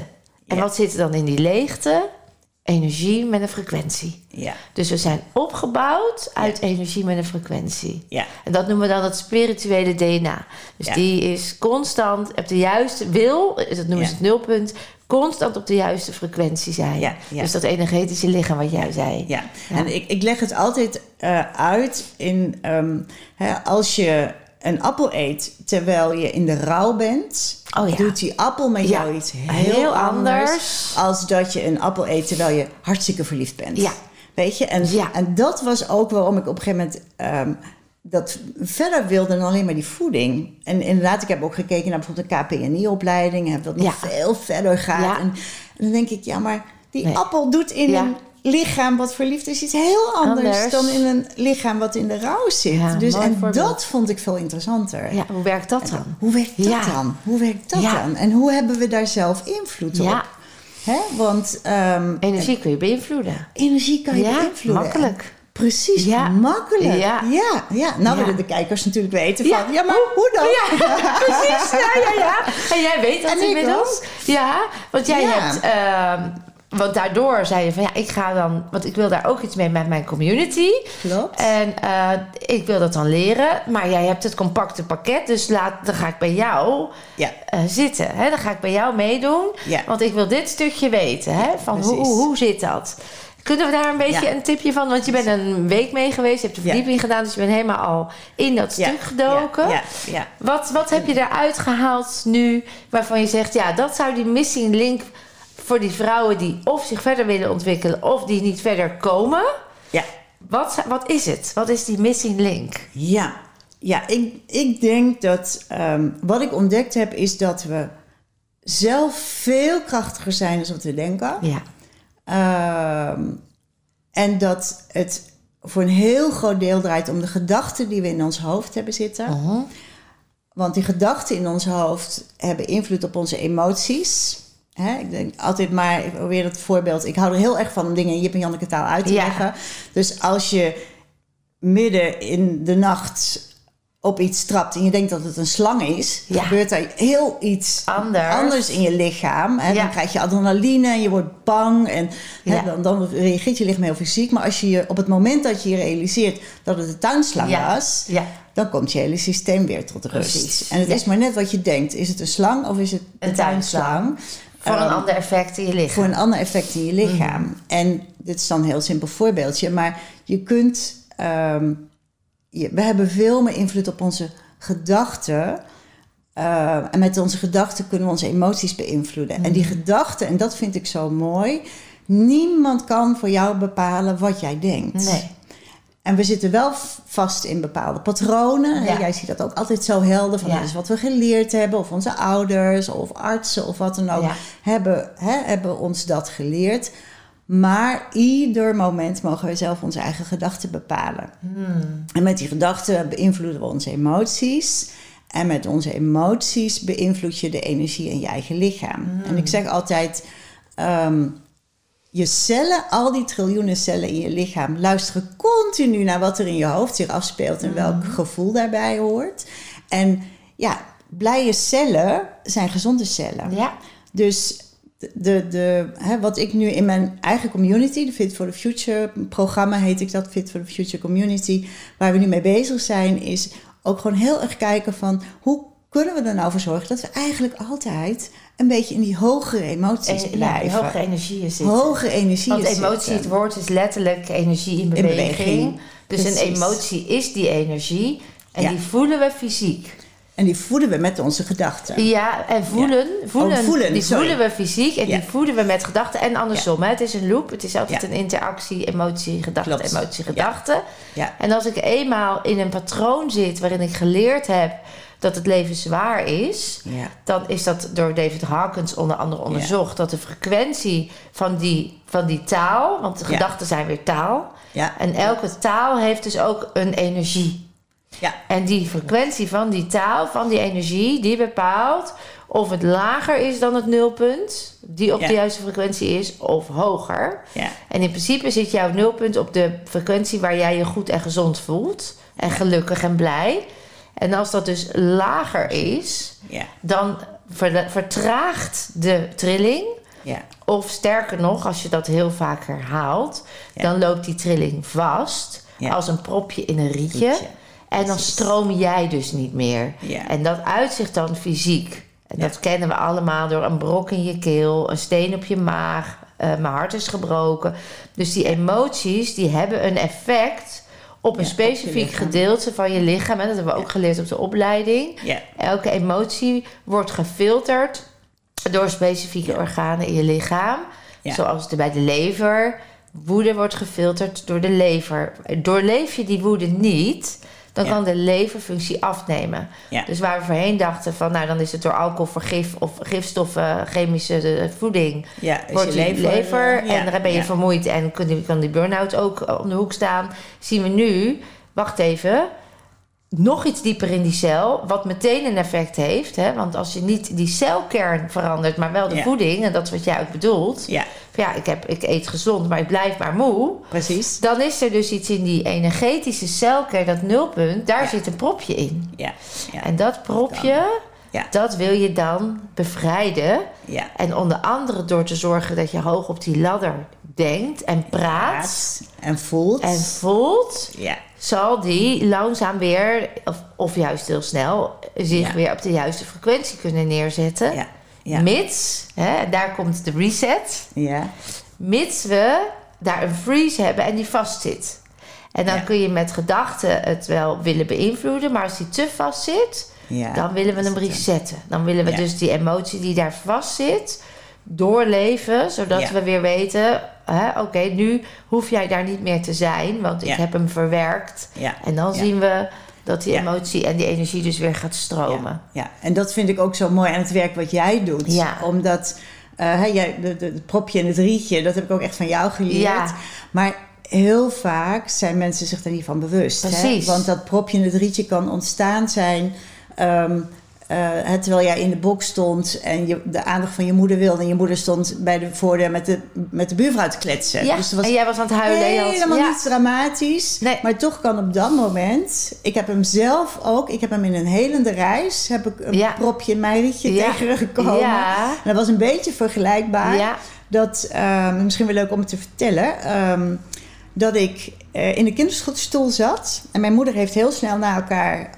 En Ja. wat zit er dan in die leegte? Energie met een frequentie. Ja, Dus we zijn opgebouwd uit energie met een frequentie. ja. En dat noemen we dan het spirituele DNA. Dus die is constant op de juiste wil, dat noemen ze het nulpunt, constant op de juiste frequentie zijn. Ja, ja. Dus dat energetische lichaam wat jij zei. Ja, Ja. en ik, ik leg het altijd eh, uit in ehm, hè, als je een appel eet terwijl je in de rouw bent, Oh doet die appel met jou iets heel, heel anders, anders. als dat je een appel eet terwijl je hartstikke verliefd bent. Ja. Weet je, en, Ja. en dat was ook waarom ik op een gegeven moment ehm, dat verder wilde dan alleen maar die voeding. En inderdaad, ik heb ook gekeken naar bijvoorbeeld een KPNI-opleiding, heb dat nog Ja. veel verder gaat. Ja. En, en dan denk ik, ja, maar die Nee. appel doet in Ja. een lichaam wat verliefd is iets heel anders, Anders. dan in een lichaam wat in de rouw zit. Dus en voorbeeld. dat vond ik veel interessanter. Hoe werkt dat dan? Hoe werkt dat dan? Hoe werkt dat dan? En hoe hebben we daar zelf invloed op? Hè? Want ehm, Energie kun je beïnvloeden. energie kan je Ja, beïnvloeden. makkelijk. Precies, Ja. makkelijk. Ja. ja, ja. Nou willen de kijkers natuurlijk weten van... Ja, maar hoe dan? Ja, precies. Ja, ja, ja. En jij weet dat En ik inmiddels. Ja, want jij hebt... ehm, want daardoor zei je van ja, ik ga dan... Want ik wil daar ook iets mee met mijn community. Klopt. En eh, ik wil dat dan leren. Maar jij hebt het compacte pakket. Dus laat, dan ga ik bij jou Ja. eh, zitten. Hè? Dan ga ik bij jou meedoen. Ja. Want ik wil dit stukje weten. Hè? Van hoe, hoe zit dat? Kunnen we daar een beetje Ja. een tipje van? Want je bent een week mee geweest. Je hebt de Ja. verdieping gedaan. Dus je bent helemaal al in dat Ja. stuk gedoken. Ja, ja, ja. Wat, wat heb je eruit gehaald nu waarvan je zegt... ja, dat zou die missing link voor die vrouwen... die of zich verder willen ontwikkelen... of die niet verder komen... ja. Wat, wat is het? Wat is die missing link? Ja, ja, ik, ik denk dat ehm, wat ik ontdekt heb is dat we zelf veel krachtiger zijn dan wat we denken. Ja. Ehm, en dat het voor een heel groot deel draait om de gedachten die we in ons hoofd hebben zitten. Mhm. Want die gedachten in ons hoofd hebben invloed op onze emoties. Hè, ik denk altijd maar, ik probeer het voorbeeld. Ik hou er heel erg van om dingen in Jip en Janneke taal uit te Ja. leggen. Dus als je midden in de nacht op iets trapt en je denkt dat het een slang is, Ja. gebeurt er heel iets Anders. anders in je lichaam. Ja. Dan krijg je adrenaline en je wordt bang en hè, dan, dan reageert je lichaam heel fysiek. Maar als je je op het moment dat je je realiseert dat het een tuinslang was, Ja. dan komt je hele systeem weer tot rust. Precies. En het is maar net wat je denkt. Is het een slang of is het een, Een tuinslang? tuinslang. Voor een Ehm, ander effect in je lichaam. voor een ander effect in je lichaam. Mhm. En dit is dan een heel simpel voorbeeldje, maar je kunt. ehm, we hebben veel meer invloed op onze gedachten. Eh, en met onze gedachten kunnen we onze emoties beïnvloeden. En die gedachten, en dat vind ik zo mooi. Niemand kan voor jou bepalen wat jij denkt. Nee. En we zitten wel vast in bepaalde patronen. Ja. Jij ziet dat ook altijd zo helder. Van Ja. dat is wat we geleerd hebben. Of onze ouders of artsen of wat dan ook. Ja. Hebben, hè, hebben ons dat geleerd. Maar ieder moment mogen we zelf onze eigen gedachten bepalen. Hmm. En met die gedachten beïnvloeden we onze emoties. En met onze emoties beïnvloed je de energie in je eigen lichaam. Hmm. En ik zeg altijd: ehm, je cellen, al die triljoenen cellen in je lichaam, luisteren continu naar wat er in je hoofd zich afspeelt en welk Hmm. gevoel daarbij hoort. En ja, blije cellen zijn gezonde cellen. Ja. Dus de, de, hè, wat ik nu in mijn eigen community, de Fit for the Future programma heet ik dat, Fit for the Future Community, waar we nu mee bezig zijn, is ook gewoon heel erg kijken van hoe kunnen we er nou voor zorgen dat we eigenlijk altijd een beetje in die hogere emoties En, ja, blijven. hoge energieën zitten. Hogere energieën Want emotie, zitten. het woord is letterlijk energie in beweging. beweging. Dus Precies. een emotie is die energie. En Ja. die voelen we fysiek. En die voeden we met onze gedachten. Ja, en voelen, voelen, Oh, voelen, die sorry. voelen we fysiek en Ja. die voelen we met gedachten. En andersom, hè? het is een loop. Het is altijd een interactie, emotie, gedachte, Klopt. emotie, gedachte. Ja. En als ik eenmaal in een patroon zit waarin ik geleerd heb dat het leven zwaar is, Ja. dan is dat door David Hawkins onder andere onderzocht. Dat de frequentie van die, van die taal, want de Ja. gedachten zijn weer taal. Ja. En elke taal heeft dus ook een energie. Ja. En die frequentie van die taal, van die energie, die bepaalt of het lager is dan het nulpunt, die op Ja. de juiste frequentie is, of hoger. Ja. En in principe zit jouw nulpunt op de frequentie waar jij je goed en gezond voelt. En gelukkig en blij. En als dat dus lager is, Ja. dan ver- vertraagt de trilling. Ja. Of sterker nog, als je dat heel vaak herhaalt, Ja. dan loopt die trilling vast als een propje in een rietje. Rietje, En dan stroom jij dus niet meer. Ja. En dat uitzicht dan fysiek. En Ja. dat kennen we allemaal door een brok in je keel, een steen op je maag, eh, mijn hart is gebroken. Dus die emoties die hebben een effect op een Ja, specifiek gedeelte van je lichaam. En dat hebben we ook geleerd op de opleiding. Elke emotie wordt gefilterd door specifieke organen in je lichaam. Zoals de, bij de lever. Woede wordt gefilterd door de lever. Doorleef je die woede niet, dan Ja. kan de leverfunctie afnemen. Ja. Dus waar we voorheen dachten van, nou dan is het door alcohol, vergif of gifstoffen, chemische eh, voeding, Ja, wordt je lever, en dan ben je vermoeid en kan die, kan die burn-out ook eh, om de hoek staan. Zien we nu, wacht even, nog iets dieper in die cel, wat meteen een effect heeft. Hè? Want als je niet die celkern verandert, maar wel de Ja. voeding, en dat is wat jij ook bedoelt. Ja, Van Ja, ik, heb, ik eet gezond, maar ik blijf maar moe. precies. Dan is er dus iets in die energetische celkern, dat nulpunt, daar Ja. zit een propje in. Ja, ja, En dat propje, Ja. dat wil je dan bevrijden. ja. En onder andere door te zorgen dat je hoog op die ladder denkt en praat Praat en voelt. en voelt, ja, zal die langzaam weer, of, of juist heel snel, zich Ja. weer op de juiste frequentie kunnen neerzetten. ja, ja, Mits, hè, daar komt de reset, ja, mits we daar een freeze hebben en die vastzit. En dan Ja. kun je met gedachten het wel willen beïnvloeden, maar als die te vast zit, dan willen we hem resetten. Dan willen we dus die emotie die daar vast zit, doorleven, zodat we weer weten: oké, nu hoef jij daar niet meer te zijn, want ik heb hem verwerkt. Ja, En dan ja. zien we Dat die emotie en die energie dus weer gaat stromen. Ja, ja, en dat vind ik ook zo mooi aan het werk wat jij doet. Omdat hè, jij, de, de, het propje en het rietje, dat heb ik ook echt van jou geleerd. Ja. Maar heel vaak zijn mensen zich er niet van bewust. Precies. Hè? Want dat propje en het rietje kan ontstaan zijn... ehm, hè, terwijl jij in de box stond en je de aandacht van je moeder wilde... en je moeder stond bij de voordeur met de, met de buurvrouw te kletsen. Ja, Dus was en jij was aan het huilen. Helemaal ja. niet dramatisch. Nee. Maar toch kan op dat moment... Ik heb hem zelf ook... Ik heb hem in een helende reis... heb ik een Ja. propje in mijn rietje Ja. tegengekomen. En dat was een beetje vergelijkbaar. Dat, ehm, misschien wel leuk om het te vertellen... ehm, dat ik eh, in de kinderstoel zat. En mijn moeder heeft heel snel na elkaar...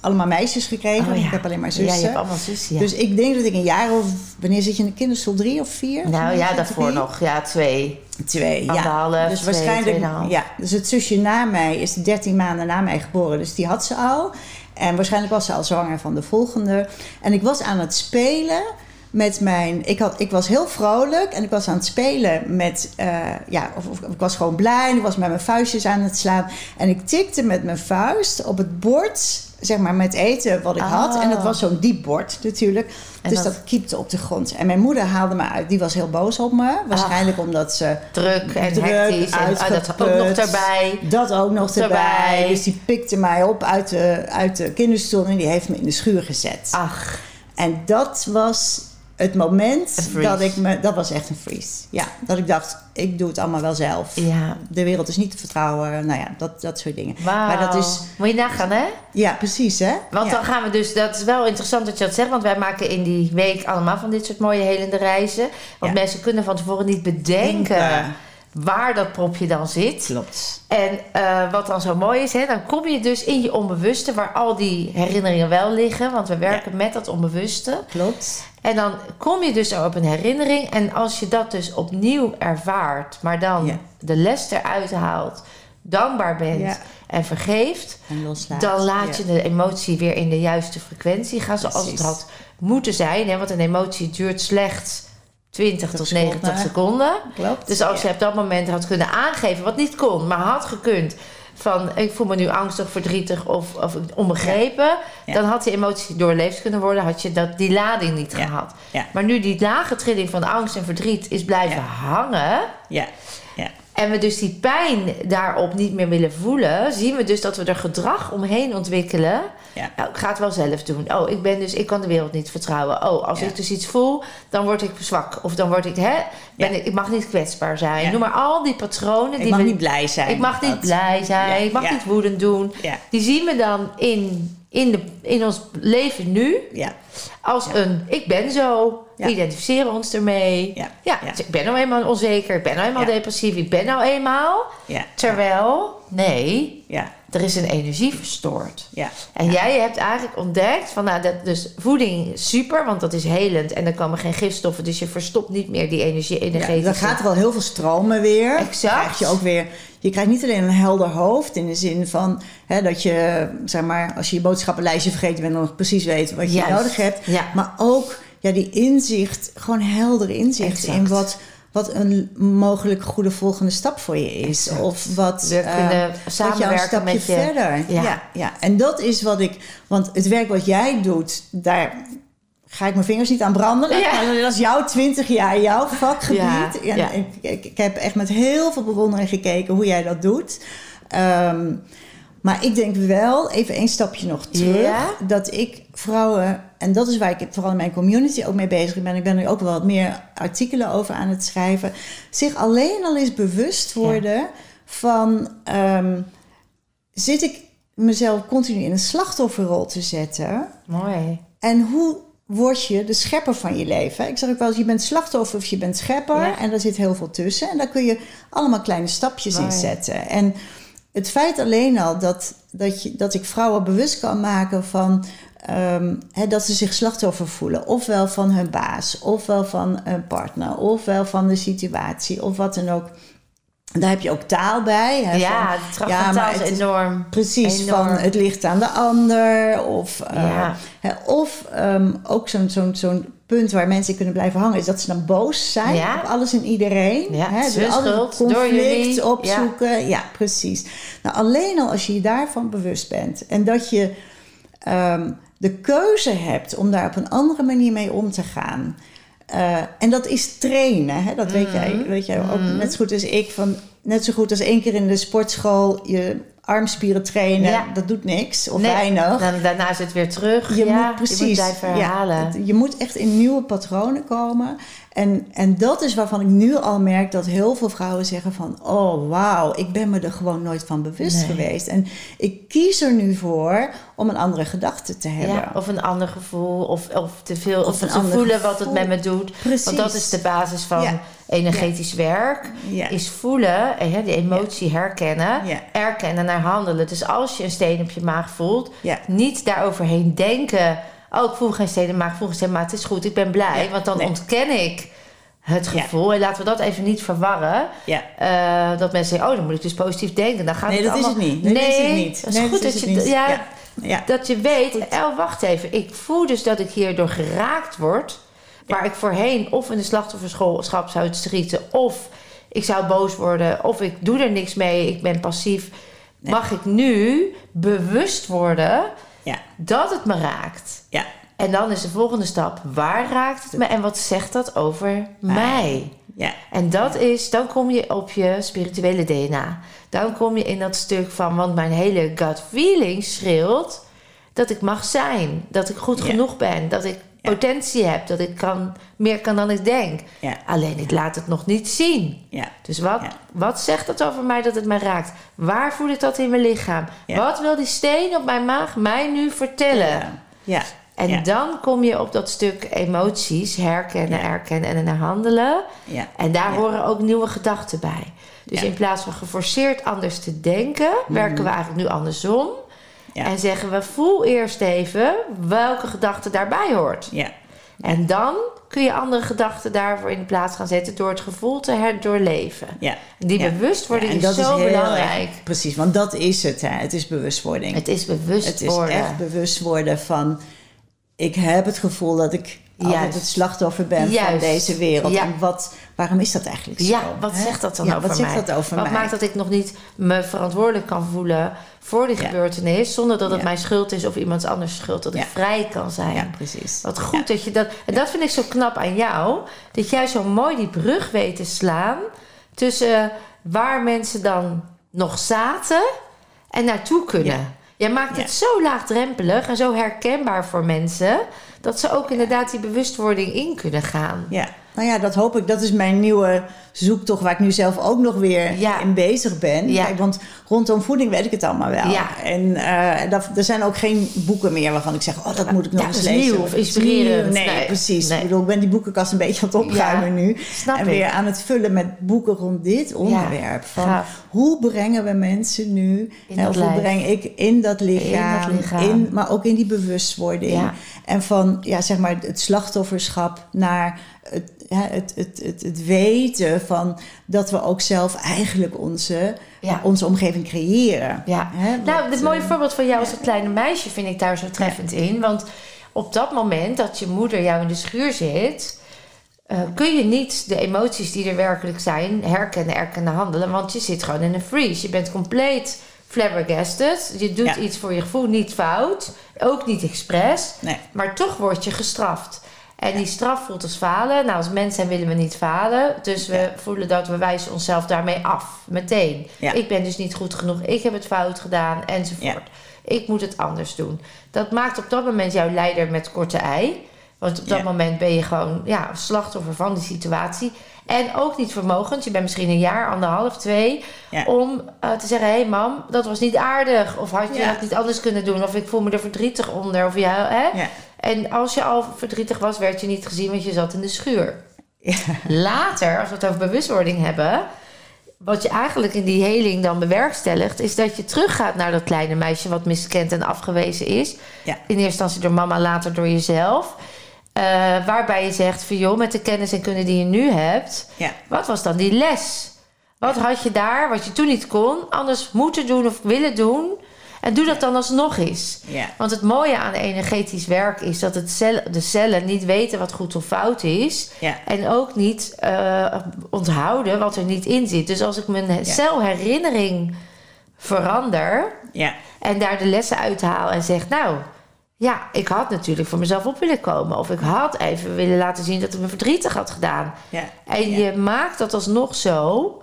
allemaal meisjes gekregen. Oh, ja. Ik heb alleen maar Ja, zussen. je hebt allemaal zussen. Ja. Dus ik denk dat ik een jaar of... Wanneer zit je in de kinderstoel? Drie of vier? nou ja, Drie? daarvoor nog. Ja, twee. Twee, ja. Anderhalf, dus twee, waarschijnlijk, ja. Dus het zusje na mij is 13 maanden na mij geboren, dus die had ze al. En waarschijnlijk was ze al zwanger van de volgende. En ik was aan het spelen met mijn. Ik, had, ik was heel vrolijk en ik was aan het spelen met. eh, ja, of, of- ik was gewoon blij en ik was met mijn vuistjes aan het slaan. En ik tikte met mijn vuist op het bord. Zeg maar met eten wat ik had. Ah. En dat was zo'n diep bord natuurlijk. En dus dat- dat kiepte op de grond. En mijn moeder haalde me uit. Die was heel boos op me. Waarschijnlijk omdat ze Druk en Druk, hectisch. En ah, dat ook nog erbij. dat ook nog erbij. Erbij. Dus die pikte mij op uit de, uit de kinderstoel en die heeft me in de schuur gezet. Ach, En dat was het moment dat ik me... Dat was echt een freeze. Ja, dat ik dacht, ik doe het allemaal wel zelf. ja. De wereld is niet te vertrouwen. Nou ja, dat, dat soort dingen. Maar dat is... Moet je nagaan, hè? Ja, precies hè. Want ja. dan gaan we dus, dat is wel interessant dat je dat zegt, want wij maken in die week allemaal van dit soort mooie helende reizen. Want Ja. mensen kunnen van tevoren niet bedenken Denken. waar dat propje dan zit. Klopt. En eh, wat dan zo mooi is, hè, dan kom je dus in je onbewuste, waar al die herinneringen wel liggen, want we werken met dat onbewuste. Klopt. En dan kom je dus op een herinnering. En als je dat dus opnieuw ervaart, maar dan Ja. de les eruit haalt, dankbaar bent Ja. en vergeeft, En loslaat. dan laat Ja. je de emotie weer in de juiste frequentie gaan, zoals Precies. het had moeten zijn. Hè? Want een emotie duurt slechts 20 tot seconden. 90 seconden. Klopt. Dus als je op dat moment had kunnen aangeven, wat niet kon, maar had gekund. Van ik voel me nu angstig, verdrietig of, of onbegrepen. Ja. Dan had die emotie doorleefd kunnen worden. Had je dat, die lading niet Ja. gehad. Maar nu die lage trilling van angst en verdriet is blijven Ja. hangen. Ja. En we dus die pijn daarop niet meer willen voelen. Zien we dus dat we er gedrag omheen ontwikkelen. Ja. Nou, ik ga het wel zelf doen. Oh, ik ben dus, ik kan de wereld niet vertrouwen. Oh, als Ja. ik dus iets voel, dan word ik zwak. Of dan word ik, hè, ben Ja. ik, ik mag niet kwetsbaar zijn. Noem maar al die patronen. Ik die mag we, niet blij zijn. Ik mag niet Dat- blij zijn. Ik mag niet woedend doen. Die zien we dan in, in, de, in ons leven nu Ja. als een ik ben zo. Ja. We identificeren ons ermee. Ja. Ja, Ja. dus ik ben nou eenmaal onzeker. Ik ben nou eenmaal Ja. depressief. Ik ben nou eenmaal. Ja. Terwijl, nee, Ja. er is een energie verstoord. Ja. En jij hebt eigenlijk ontdekt van, nou, dat, dus voeding super, want dat is helend en er komen geen gifstoffen, dus je verstopt niet meer die energie. Ja, energetische. dan gaat er al heel veel stromen weer. Exact. Krijg je ook weer. Je krijgt niet alleen een helder hoofd in de zin van hè, dat je, zeg maar, als je je boodschappenlijstje vergeten bent, dan nog precies weet wat je Juist. nodig hebt. Ja. Maar ook ja, die inzicht, gewoon helder inzicht Exact. in wat, wat een mogelijk goede volgende stap voor je is. Exact. Of wat, We eh, kunnen wat jou een samenwerken stapje met je. verder. Ja. Ja. Ja, en dat is wat ik, want het werk wat jij doet, daar ga ik mijn vingers niet aan branden. Ja. Dat is jouw 20 jaar, jouw vakgebied. Ja, En. Ik, ik, heb echt met heel veel bewondering gekeken hoe jij dat doet. Ehm, maar ik denk wel, even één stapje nog terug, dat ik vrouwen, en dat is waar ik vooral in mijn community ook mee bezig ben, ik ben er ook wel wat meer artikelen over aan het schrijven, zich alleen al eens bewust worden van, ehm, zit ik mezelf continu in een slachtofferrol te zetten? Mooi. En hoe word je de schepper van je leven? Ik zeg ook wel eens, je bent slachtoffer of je bent schepper. Ja. En daar zit heel veel tussen. En daar kun je allemaal kleine stapjes in zetten. En het feit alleen al dat, dat, je, dat ik vrouwen bewust kan maken van... ehm, dat ze zich slachtoffer voelen. Ofwel van hun baas, ofwel van een partner, ofwel van de situatie, of wat dan ook. Daar heb je ook taal bij. Hè, ja, van- ja, taal is enorm. Precies, Enorm. van het ligt aan de ander. Of, eh, hè, of ehm, ook zo'n zo'n zo'n punt waar mensen in kunnen blijven hangen... is dat ze dan boos zijn Ja. op alles en iedereen. Ja, hè, dus schuld, door conflict opzoeken. Ja. precies. Nou, alleen al als je je daarvan bewust bent... en dat je ehm, de keuze hebt om daar op een andere manier mee om te gaan... Eh, en dat is trainen. Hè? Dat weet Mhm. jij, weet jij ook net zo goed als ik. Van, net zo goed als één keer in de sportschool je armspieren trainen. Ja. Dat doet niks of Nee, weinig. Dan, daarna is het weer terug. Je ja, moet precies. Je moet. Ja, het- je moet echt in nieuwe patronen komen. En, en dat is waarvan ik nu al merk dat heel veel vrouwen zeggen van... oh, wauw, ik ben me er gewoon nooit van bewust Nee. geweest. En ik kies er nu voor om een andere gedachte te hebben. Ja, of een ander gevoel, of, of te veel, Of te voelen wat het met me doet. Precies. Want dat is de basis van Ja. energetisch werk. Is voelen, en hè, die emotie herkennen, erkennen naar handelen. Dus als je een steen op je maag voelt, niet daaroverheen denken. Oh, ik voel geen de maag, ik voel geen maar het is goed, ik ben blij. Ja. Want dan Nee. ontken ik het Ja. gevoel. En laten we dat even niet verwarren. Ja. Eh, dat mensen zeggen, oh, dan moet ik dus positief denken. Dan gaat Nee, het dat is het niet. Nee, dat is het niet. Het is Nee, goed dat dat, je... Ja, dat je weet, oh, wacht even, ik voel dus dat ik hierdoor geraakt word. Waar ik voorheen of in de slachtofferschap zou schieten, of ik zou boos worden, of ik doe er niks mee, ik ben passief. Mag ik nu bewust worden Ja. dat het me raakt? Ja. En dan is de volgende stap, waar raakt het me en wat zegt dat over mij? Ja. En dat is, dan kom je op je spirituele DNA. Dan kom je in dat stuk van, want mijn hele gut feeling schreeuwt dat ik mag zijn, dat ik goed Ja. genoeg ben, dat ik Ja. potentie heb, dat ik kan, meer kan dan ik denk. Ja. Alleen ik laat het nog niet zien. Ja. Dus wat, wat zegt dat over mij dat het mij raakt? Waar voel ik dat in mijn lichaam? Wat wil die steen op mijn maag mij nu vertellen? Ja. En Ja. dan kom je op dat stuk emoties, herkennen, Ja. erkennen en naar handelen. Ja. En daar horen ook nieuwe gedachten bij. Dus. Mhm. in plaats van geforceerd anders te denken, werken we eigenlijk nu andersom. Ja. En zeggen we, voel eerst even welke gedachte daarbij hoort. Ja. En dan kun je andere gedachten daarvoor in de plaats gaan zetten door het gevoel te herdoorleven. Ja. Die Ja. bewustwording Ja, en is zo heel belangrijk. erg- precies, want dat is het. Hè. Het is bewustwording. Het is bewust Het is worden. echt bewust worden van... Ik heb het gevoel dat ik altijd het slachtoffer ben van deze wereld. Ja. En wat, waarom is dat eigenlijk zo? Ja, wat hè? zegt dat dan Ja, over wat zegt mij? dat over wat mij? maakt dat ik nog niet me verantwoordelijk kan voelen voor die Ja. gebeurtenis, zonder dat het mijn schuld is of iemands anders schuld, dat ik vrij kan zijn. Ja, precies. Wat goed dat je dat. En dat vind ik zo knap aan jou. Dat jij zo mooi die brug weet te slaan. Tussen waar mensen dan nog zaten en naartoe kunnen. Jij maakt het zo laagdrempelig en zo herkenbaar voor mensen. Dat ze ook inderdaad die bewustwording in kunnen gaan. Ja, nou ja, dat hoop ik. Dat is mijn nieuwe zoektocht waar ik nu zelf ook nog weer Ja. in bezig ben. Ja. Kijk, want rondom voeding weet ik het allemaal wel. Ja. En dat, er zijn ook geen boeken meer waarvan ik zeg, oh, dat moet ik nog eens dat lezen. nieuw of dat inspirerend. Nee, Nee. precies. Nee. Ik bedoel, ik ben die boekenkast een beetje aan het opruimen nu. snap en ik. weer aan het vullen met boeken rond dit onderwerp. van hoe brengen we mensen nu, In hè, dat of hoe breng ik in dat lichaam, lichaam. in- maar ook in die bewustwording. En van ja, zeg maar het slachtofferschap naar het, het, het, het, het weten van dat we ook zelf eigenlijk onze, Ja. onze omgeving creëren. Ja, Hè, nou, het mooie eh, voorbeeld van jou als dat kleine meisje vind ik daar zo treffend in. Want op dat moment dat je moeder jou in de schuur zit, eh, kun je niet de emoties die er werkelijk zijn herkennen, erkennen, handelen. Want je zit gewoon in een freeze. Je bent compleet flabbergasted. Je doet Ja. iets voor je gevoel niet fout, ook niet expres. Nee. Maar toch word je gestraft. En die straf voelt als falen. Nou, als mens zijn willen we niet falen. Dus we Ja. voelen dat we wijzen onszelf daarmee af. Meteen. Ja. Ik ben dus niet goed genoeg. Ik heb het fout gedaan. Enzovoort. Ik moet het anders doen. Dat maakt op dat moment jouw leider met korte ei. Want op dat moment ben je gewoon ja, slachtoffer van die situatie. En ook niet vermogend. Je bent misschien een jaar, anderhalf, twee. Ja. Om eh, te zeggen: hé hey mam, dat was niet aardig. Of had je Ja. dat niet anders kunnen doen? Of ik voel me er verdrietig onder. Of ja, hè? Ja. En als je al verdrietig was, werd je niet gezien, want je zat in de schuur. Ja. Later, als we het over bewustwording hebben, wat je eigenlijk in die heling dan bewerkstelligt, is dat je teruggaat naar dat kleine meisje wat miskend en afgewezen is. Ja. In eerste instantie door mama, later door jezelf. Eh, waarbij je zegt van joh, met de kennis en kunde die je nu hebt, Ja. wat was dan die les? Wat had je daar, wat je toen niet kon, anders moeten doen of willen doen? En doe dat dan alsnog eens. Ja. Want het mooie aan energetisch werk is dat het cel, de cellen niet weten wat goed of fout is. Ja. En ook niet eh, onthouden wat er niet in zit. Dus als ik mijn celherinnering verander Ja. en daar de lessen uithaal en zeg, nou, ja, ik had natuurlijk voor mezelf op willen komen. Of ik had even willen laten zien dat het me verdrietig had gedaan. Ja. En je maakt dat alsnog zo.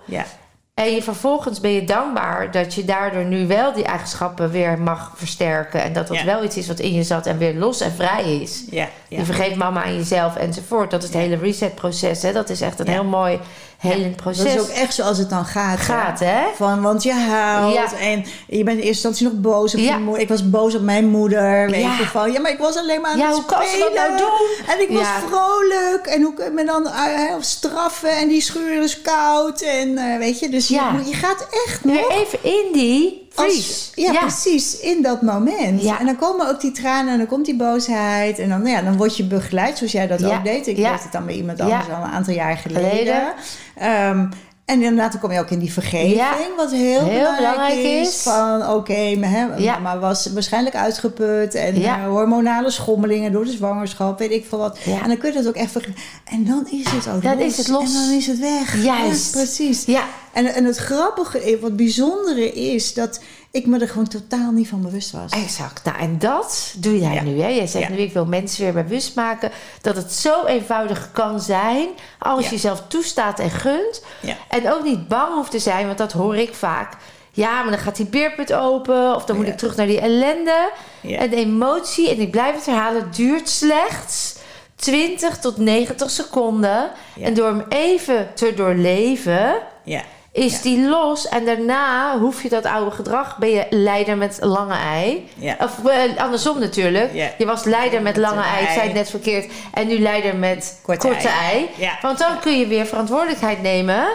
En je vervolgens ben je dankbaar dat je daardoor nu wel die eigenschappen weer mag versterken. En dat dat Ja. wel iets is wat in je zat en weer los en vrij is. Ja. Ja. Je vergeet mama aan jezelf enzovoort. Dat is het hele resetproces. Hè? Dat is echt een heel mooi helend Dat proces. is ook echt zoals het dan gaat. Gaat, hè? Van, want je huilt Ja. en je bent in eerste instantie nog boos op Ja. je moeder. Ik was boos op mijn moeder. Weet Ja. je van, ja, maar ik was alleen maar aan Ja, het hoe kan ze dat spelen. nou doen? En ik was Ja. vrolijk. En hoe kun je me dan uh, hè, straffen? En die schuur is koud. En eh, weet je, dus Ja. je, je gaat echt Weer nog... even in die als- ja, precies. In dat moment. Ja. En dan komen ook die tranen en dan komt die boosheid. En dan, nou ja, dan word je begeleid zoals jij dat Ja. ook deed. Ik deed het dan bij iemand anders al een aantal jaar geleden. Geleden. En inderdaad, dan kom je ook in die vergeving, Ja. wat heel, belangrijk, belangrijk is. is. Van oké, maar Ja. mama was waarschijnlijk uitgeput en Ja. eh, hormonale schommelingen door de zwangerschap, weet ik veel wat. En dan kun je dat ook echt vergeten. En dan is het ook los. is het los. En dan is het weg. Juist. Precies. Ja, En, en het grappige, wat bijzondere is dat ik me er gewoon totaal niet van bewust was. exact. Nou, en dat doe jij Ja. nu. Hè? Jij zegt Ja. nu, ik wil mensen weer bewust maken dat het zo eenvoudig kan zijn als Ja. je jezelf toestaat en gunt. En ook niet bang hoeft te zijn, want dat hoor ik vaak. Ja, maar dan gaat die beerput open. Of dan moet ik terug naar die ellende. En de emotie, en ik blijf het herhalen, duurt slechts 20 tot 90 seconden. En door hem even te doorleven, Ja. Is Ja. die los. En daarna hoef je dat oude gedrag, ben je leider met lange ei. Ja. Of eh, andersom natuurlijk. Ja. Je was leider met lange ei, ik zei ei. het net verkeerd. En nu leider met Korte korte, ei. Want dan kun je weer verantwoordelijkheid nemen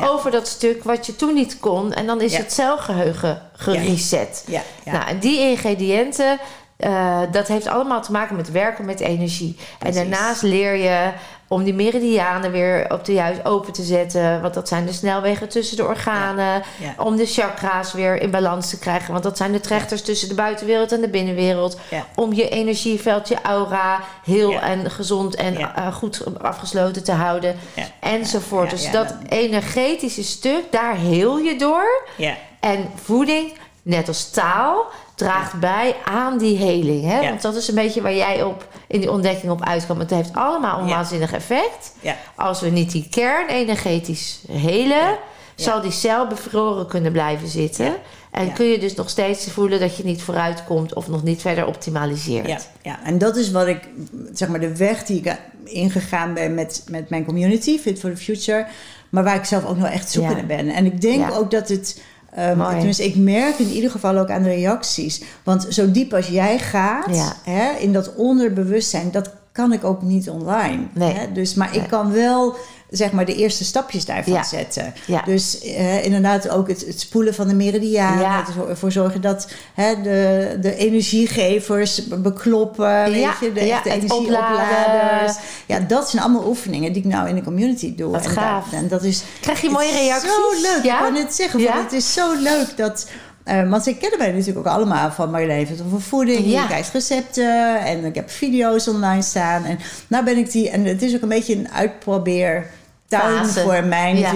over dat stuk wat je toen niet kon. En dan is het celgeheugen gereset. Nou, en die ingrediënten, eh, dat heeft allemaal te maken met werken met energie. Precies. En daarnaast leer je om die meridianen weer op de juist open te zetten. Want dat zijn de snelwegen tussen de organen. Ja. Om de chakra's weer in balans te krijgen. Want dat zijn de trechters tussen de buitenwereld en de binnenwereld. Om je energieveld, je aura heel en gezond en eh, goed afgesloten te houden. Enzovoort. Dus dat energetische stuk, daar heel je door. Ja. En voeding, net als taal, draagt bij aan die heling. Hè? Ja. Want dat is een beetje waar jij op in die ontdekking op uitkwam. Het heeft allemaal een Ja. waanzinnig effect. Ja. Als we niet die kern energetisch helen, zal die cel bevroren kunnen blijven zitten. En kun je dus nog steeds voelen dat je niet vooruit komt of nog niet verder optimaliseert. Ja, ja, en dat is wat ik, zeg maar, de weg die ik ingegaan ben met, met mijn community, Fit for the Future, maar waar ik zelf ook nog echt zoekende Ja. ben. En ik denk ook dat het, um, tenminste, ik merk in ieder geval ook aan de reacties, want zo diep als jij gaat Ja. hè, in dat onderbewustzijn, dat kan ik ook niet online. Nee. Hè? Dus, maar Nee. ik kan wel zeg maar de eerste stapjes daarvan Ja. zetten. Ja. Dus eh, inderdaad ook het, het spoelen van de meridianen. Ja. Ervoor zorgen dat hè, de, de energiegevers bekloppen. Weet je, de het energieopladers. Ja, dat zijn allemaal oefeningen die ik nou in de community doe. Wat en gaaf. Dat, en dat is Krijg je mooie het reacties? Zo leuk. Ik wou net zeggen, het is zo leuk dat... eh, want ze kennen mij natuurlijk ook allemaal van Marjolein heeft over voeding. Ja. Je krijgt recepten en ik heb video's online staan. En nou ben ik die... En het is ook een beetje een uitprobeer tuin voor mij. Ja.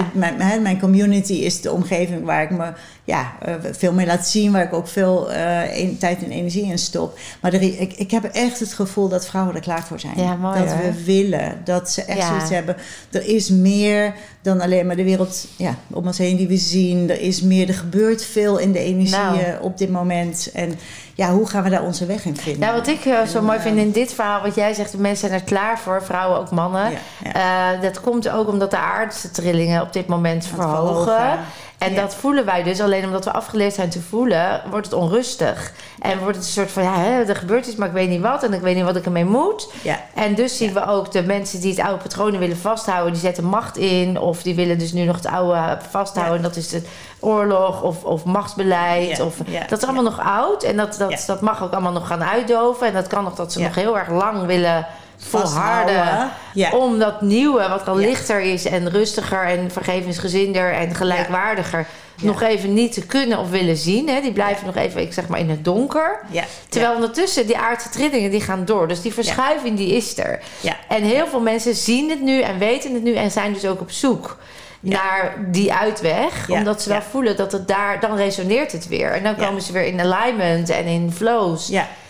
Mijn, community is de omgeving waar ik me ja, eh, veel mee laat zien. Waar ik ook veel eh, tijd en energie in stop. Maar er, ik, ik heb echt het gevoel dat vrouwen er klaar voor zijn. Ja, mooi, dat hoor. we willen. Dat ze echt Ja. zoiets hebben. Er is meer dan alleen maar de wereld ja, om ons heen die we zien. Er is meer. Er gebeurt veel in de energie Nou. op dit moment. En ja, hoe gaan we daar onze weg in vinden? Nou, wat ik eh, zo En, mooi vind in dit verhaal, wat jij zegt, de mensen zijn er klaar voor, vrouwen ook mannen. Ja, ja. Eh, dat komt ook omdat de aardse trillingen op dit moment verhogen. verhogen. En Ja. dat voelen wij dus. Alleen omdat we afgeleerd zijn te voelen, wordt het onrustig. En wordt het een soort van, ja, hè, er gebeurt iets, maar ik weet niet wat. En ik weet niet wat ik ermee moet. Ja. En dus zien we ook de mensen die het oude patronen willen vasthouden, die zetten macht in. Of die willen dus nu nog het oude vasthouden. En dat is de oorlog of, of machtsbeleid. Of, dat is allemaal nog oud. En dat, dat, dat mag ook allemaal nog gaan uitdoven. En dat kan nog dat ze nog heel erg lang willen volharden. Ja. Om dat nieuwe, wat al Ja. lichter is en rustiger en vergevensgezinder en gelijkwaardiger, Ja. nog even niet te kunnen of willen zien. Hè? Die blijven nog even, ik zeg maar, in het donker. Ja. Terwijl ondertussen die aardse trillingen die gaan door. Dus die verschuiving die is er. Ja. En heel veel mensen zien het nu en weten het nu en zijn dus ook op zoek naar die uitweg. Ja. Omdat ze wel Ja. voelen dat het daar, dan resoneert het weer. En dan komen ze weer in alignment en in flows.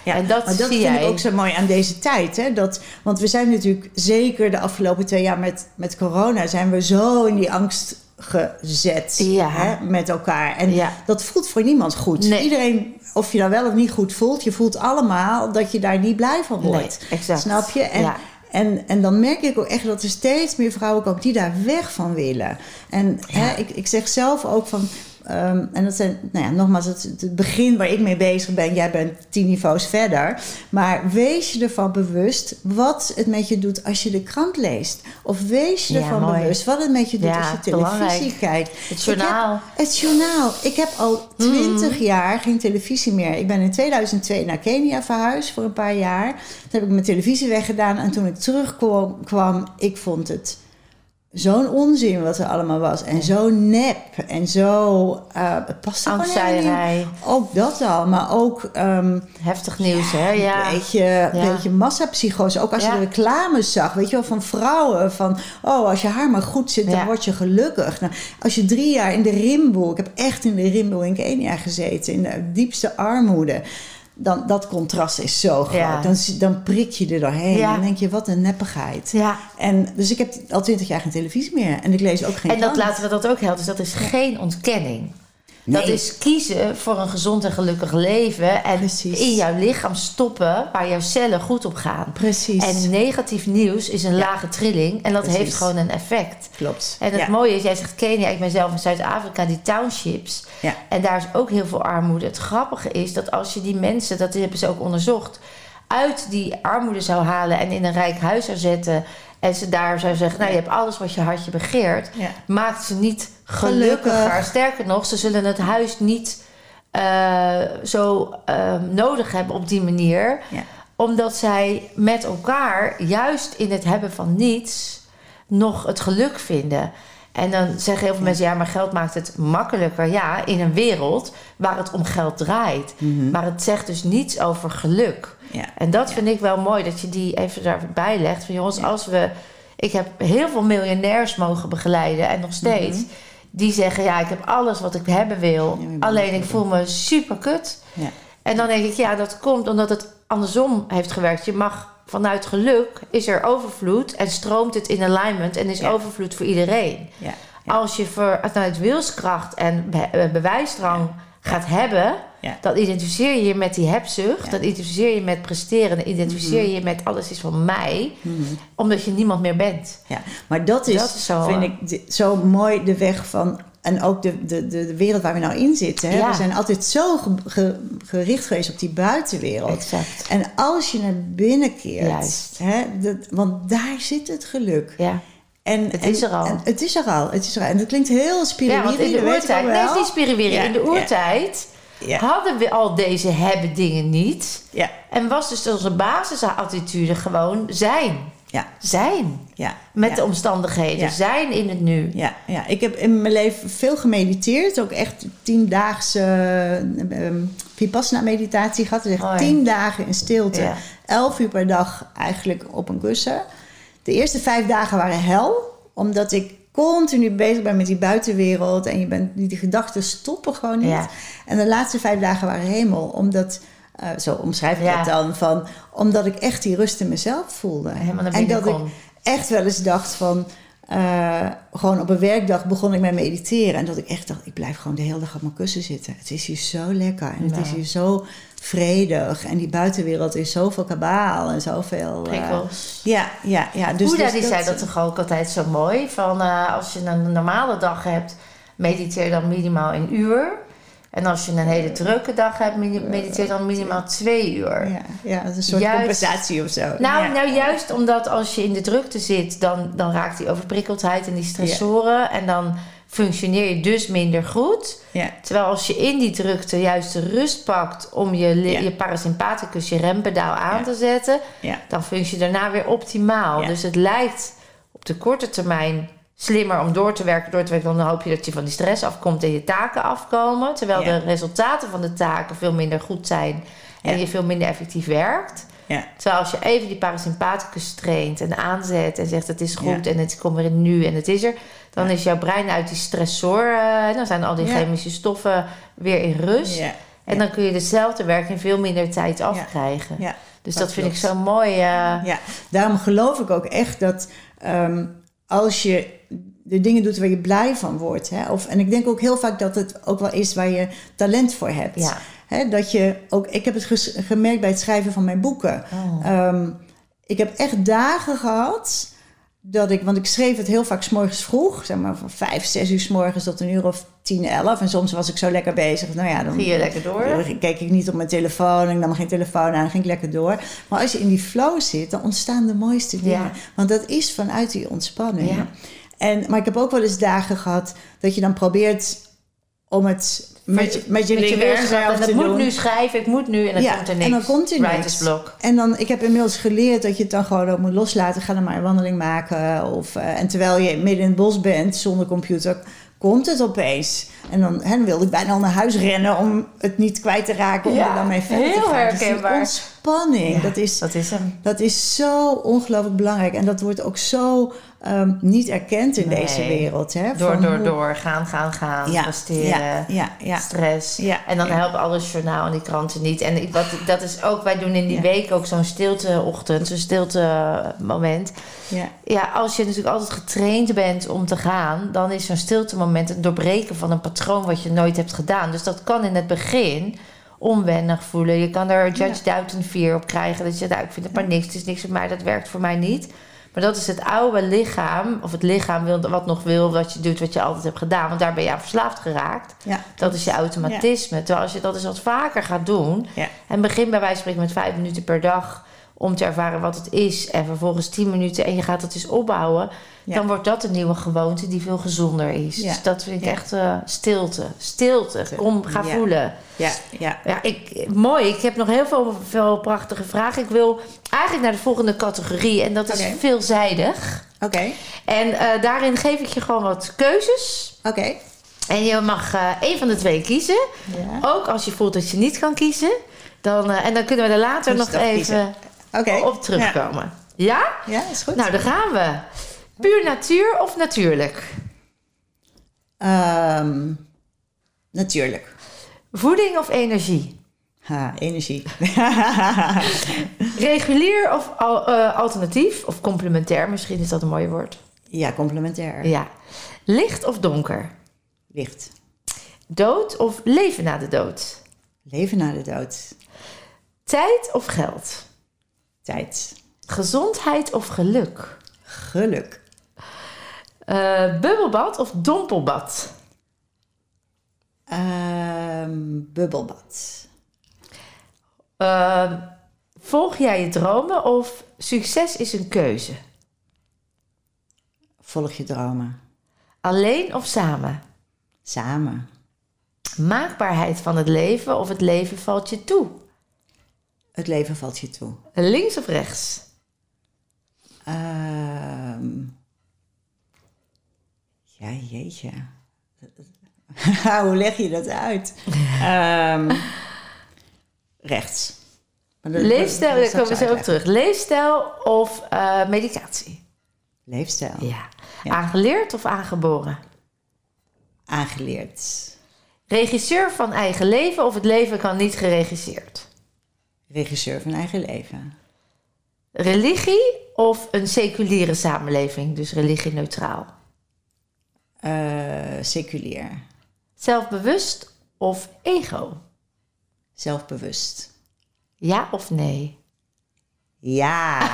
Ja. En dat maar dat zie vind jij. ik ook zo mooi aan deze tijd. Hè? Dat, want we zijn natuurlijk zeker de afgelopen twee jaar met, met corona... zijn we zo in die angst gezet Ja. hè, met elkaar. En Ja. dat voelt voor niemand goed. Nee. Iedereen, of je dat wel of niet goed voelt... je voelt allemaal dat je daar niet blij van wordt. Snap je? En, Ja. en, en dan merk ik ook echt dat er steeds meer vrouwen komen... die daar weg van willen. En hè, ik, ik zeg zelf ook van... ehm, en dat zijn, nou ja, nogmaals, het, het begin waar ik mee bezig ben. Jij bent tien niveaus verder. Maar wees je ervan bewust wat het met je doet als je de krant leest. Of wees je Ja, ervan mooi. bewust wat het met je doet Ja, als je televisie belangrijk. kijkt. Het journaal. Ik heb, het journaal. Ik heb al twintig jaar geen televisie meer. Ik ben in 2002 naar Kenia verhuisd voor een paar jaar. Toen heb ik mijn televisie weggedaan. En toen ik terugkwam, kwam, ik vond het zo'n onzin wat er allemaal was. En zo nep. En zo... eh het past. Ook dat al. Maar ook... ehm, Heftig nieuws, hè? Ja. een beetje, een beetje massapsychose. Ook als Ja. je de reclames zag, weet je wel, van vrouwen. Van, oh, als je haar maar goed zit, dan Ja. word je gelukkig. Nou, als je drie jaar in de rimboe... Ik heb echt in de rimboe in Kenia gezeten. In de diepste armoede. Dan, dat contrast is zo groot. Ja. Dan, dan prik je er doorheen. Ja. Dan denk je, wat een neppigheid. Ja. En, dus ik heb al twintig jaar geen televisie meer. En ik lees ook geen En dat laten we dat ook helder. Dus dat is geen ontkenning. Dat is kiezen voor een gezond en gelukkig leven. En Precies. in jouw lichaam stoppen waar jouw cellen goed op gaan. Precies. En negatief nieuws is een lage trilling. En dat Precies. heeft gewoon een effect. Klopt. En het Ja. mooie is, jij zegt Kenia, ik ben zelf in Zuid-Afrika, die townships. Ja. En daar is ook heel veel armoede. Het grappige is dat als je die mensen, dat hebben ze ook onderzocht, uit die armoede zou halen en in een rijk huis zou zetten. En ze daar zou zeggen, nou je hebt alles wat je hartje begeert. Ja. Maakt ze niet gelukkiger. Gelukkig. Sterker nog, ze zullen het huis niet eh, zo eh, nodig hebben op die manier. Ja. Omdat zij met elkaar, juist in het hebben van niets, nog het geluk vinden. En dan zeggen heel veel mensen, ja, maar geld maakt het makkelijker. Ja, in een wereld waar het om geld draait. Maar het zegt dus niets over geluk. Ja. En dat Ja. vind ik wel mooi, dat je die even daarbij legt. Van jongens, als we... Ik heb heel veel miljonairs mogen begeleiden en nog steeds. Die zeggen, ja, ik heb alles wat ik hebben wil. Mhm. Alleen ik voel me super kut. Ja. En dan denk ik, ja, dat komt omdat het andersom heeft gewerkt. Je mag vanuit geluk, is er overvloed en stroomt het in alignment en is Ja. overvloed voor iedereen. Ja. Ja. Als je vanuit wilskracht en be- eh, bewijsdrang gaat hebben, dan identificeer je je met die hebzucht, dan identificeer je met presteren, dan identificeer je je met alles is van mij, Mhm. omdat je niemand meer bent. Ja, maar dat is, Dat is zo, vind ik zo mooi de weg van. En ook de, de, de, wereld waar we nou in zitten. Hè? Ja. We zijn altijd zo ge- ge- gericht geweest op die buitenwereld. Exact. En als je naar binnen keert, Juist. hè, dat, want daar zit het geluk. Ja. En, Het en- is er al. en het is er al. Het is er al. En dat klinkt heel. Ja, want in de oertijd, nee, het is niet. Ja, in de oertijd Ja. hadden we al deze hebben dingen niet. Ja, En was dus onze basisattitude gewoon zijn. Ja, Zijn. ja. Met ja. de omstandigheden. Ja. Zijn in het nu. Ja, ja, ik heb in mijn leven veel gemediteerd. Ook echt tiendaagse uh, Vipassana-meditatie gehad. Dus echt Oh tien dagen in stilte. Elf uur per dag eigenlijk op een kussen. De eerste vijf dagen waren hel. Omdat ik continu bezig ben met die buitenwereld. En je bent, die gedachten stoppen gewoon niet. En de laatste vijf dagen waren hemel. Omdat... eh, zo omschrijf ik Ja. het dan. Van, omdat ik echt die rust in mezelf voelde. En dat ik echt wel eens dacht van... eh, gewoon op een werkdag begon ik met mediteren. En dat ik echt dacht, ik blijf gewoon de hele dag op mijn kussen zitten. Het is hier zo lekker. En het Ja. is hier zo vredig. En die buitenwereld is zoveel kabaal en zoveel... eh, Prikkels. ja, ja, ja. Dus, dus die zei dat toch ook altijd zo mooi. Van als je een normale dag hebt, mediteer dan minimaal een uur. En als je een hele drukke dag hebt, mediteer dan minimaal twee uur. Ja, ja, dat is een soort Juist. compensatie of zo. Nou, ja. nou, juist omdat als je in de drukte zit, dan, dan raakt die overprikkeldheid en die stressoren. En dan functioneer je dus minder goed. Ja. Terwijl als je in die drukte juist de rust pakt om je, Ja. je parasympathicus, je rempedaal aan te zetten, dan functie je daarna weer optimaal. Dus het lijkt op de korte termijn slimmer om door te werken. Door te werken, dan hoop je dat je van die stress afkomt en je taken afkomen. Terwijl Ja. de resultaten van de taken veel minder goed zijn en Ja. je veel minder effectief werkt. Ja. Terwijl als je even die parasympathicus traint en aanzet en zegt het is goed en het komt weer in nu en het is er, dan is jouw brein uit die stressor, eh, dan zijn al die chemische stoffen weer in rust. En dan kun je dezelfde werk in veel minder tijd afkrijgen. Ja. Dus dat dat, vind ik zo mooi. eh, Ja, daarom geloof ik ook echt dat ehm, als je de dingen doet waar je blij van wordt. Hè, of, en ik denk ook heel vaak dat het ook wel is waar je talent voor hebt. Ja. Hè, dat je ook, ik heb het gemerkt bij het schrijven van mijn boeken. Oh. Ehm, ik heb echt dagen gehad dat ik, want ik schreef het heel vaak 's morgens vroeg, zeg maar van vijf, zes uur 's morgens tot een uur of tien, elf. En soms was ik zo lekker bezig. Nou ja, dan Ging je lekker door? dan keek ik niet op mijn telefoon, ik nam geen telefoon aan, dan ging ik lekker door. Maar als je in die flow zit, dan ontstaan de mooiste dingen. Ja. Want dat is vanuit die ontspanning. Ja. En, maar ik heb ook wel eens dagen gehad dat je dan probeert om het met, je- met je Met je En dat moet doen. nu schrijven, ik moet nu. En dan Ja, komt er en niks. dan komt er niks. En dan, ik heb inmiddels geleerd dat je het dan gewoon ook moet loslaten. Ga dan maar een wandeling maken. Of, eh, en terwijl je midden in het bos bent zonder computer, komt het opeens. En dan, hè, dan wilde ik bijna al naar huis rennen om het niet kwijt te raken. Om Ja, er dan mee verder te gaan. Dus ontspanning, Ja, dat, is, dat is hem. dat is zo ongelooflijk belangrijk. En dat wordt ook zo ehm, niet erkend in Nee. deze wereld. Hè, Door, van door, hoe- door. Gaan, gaan, gaan. Ja, presteren. ja, ja, ja. Stress. En dan helpt alles journaal en die kranten niet. En wat, dat is ook, wij doen in die week ook zo'n stilteochtend, zo'n stiltemoment. ja. Ja, als je natuurlijk altijd getraind bent om te gaan, dan is zo'n stiltemoment een doorbreken van een patroon wat je nooit hebt gedaan. Dus dat kan in het begin onwennig voelen. Je kan er judge doubt en fear op krijgen. Dat je nou, ik vind het maar niks, het is niks voor mij, dat werkt voor mij niet. Maar dat is het oude lichaam, of het lichaam wil, wat nog wil, wat je doet, wat je altijd hebt gedaan. Want daar ben je aan verslaafd geraakt. ja. Dat is je automatisme. Terwijl als je dat eens wat vaker gaat doen. Ja. En begin bij wijze van spreken met vijf minuten per dag. Om te ervaren wat het is. En vervolgens tien minuten. En je gaat het eens opbouwen. Ja. Dan wordt dat een nieuwe gewoonte die veel gezonder is. Ja. Dus dat vind ik Ja. echt eh, stilte. Stilte. Kom, ga voelen. ja, ja. Ja, ik, mooi. Ik heb nog heel veel, veel prachtige vragen. Ik wil eigenlijk naar de volgende categorie. En dat is veelzijdig. Oké, En eh, daarin geef ik je gewoon wat keuzes. oké. En je mag eh één van de twee kiezen. Ja. Ook als je voelt dat je niet kan kiezen. Dan, en dan kunnen we er later nog even Oké. op terugkomen. Ja. Ja, is goed. Nou, daar gaan we. Puur natuur of natuurlijk? Ehm, natuurlijk. Voeding of energie? Ha, energie. Regulier of al- eh, alternatief? Of complementair, misschien is dat een mooi woord. ja, complementair. Ja. Licht of donker? Licht. Dood of leven na de dood? Leven na de dood. Tijd of geld? Tijd. Gezondheid of geluk? Geluk. Eh, bubbelbad of dompelbad? Ehm, bubbelbad. Eh, volg jij je dromen of succes is een keuze? Volg je dromen. Alleen of samen? Samen. Maakbaarheid van het leven of het leven valt je toe? Het leven valt je toe. Links of rechts? Ehm, ja, jeetje. Hoe leg je dat uit? Ehm, rechts. Maar dat- Leefstijl, daar komen we zo op terug. Leefstijl of eh, medicatie? Leefstijl. Ja. Ja. Aangeleerd of aangeboren? Aangeleerd. Regisseur van eigen leven of het leven kan niet geregisseerd? Regisseur van eigen leven. Religie of een seculiere samenleving, dus religie neutraal? Eh, seculier. Zelfbewust of ego? Zelfbewust. Ja of nee? Ja.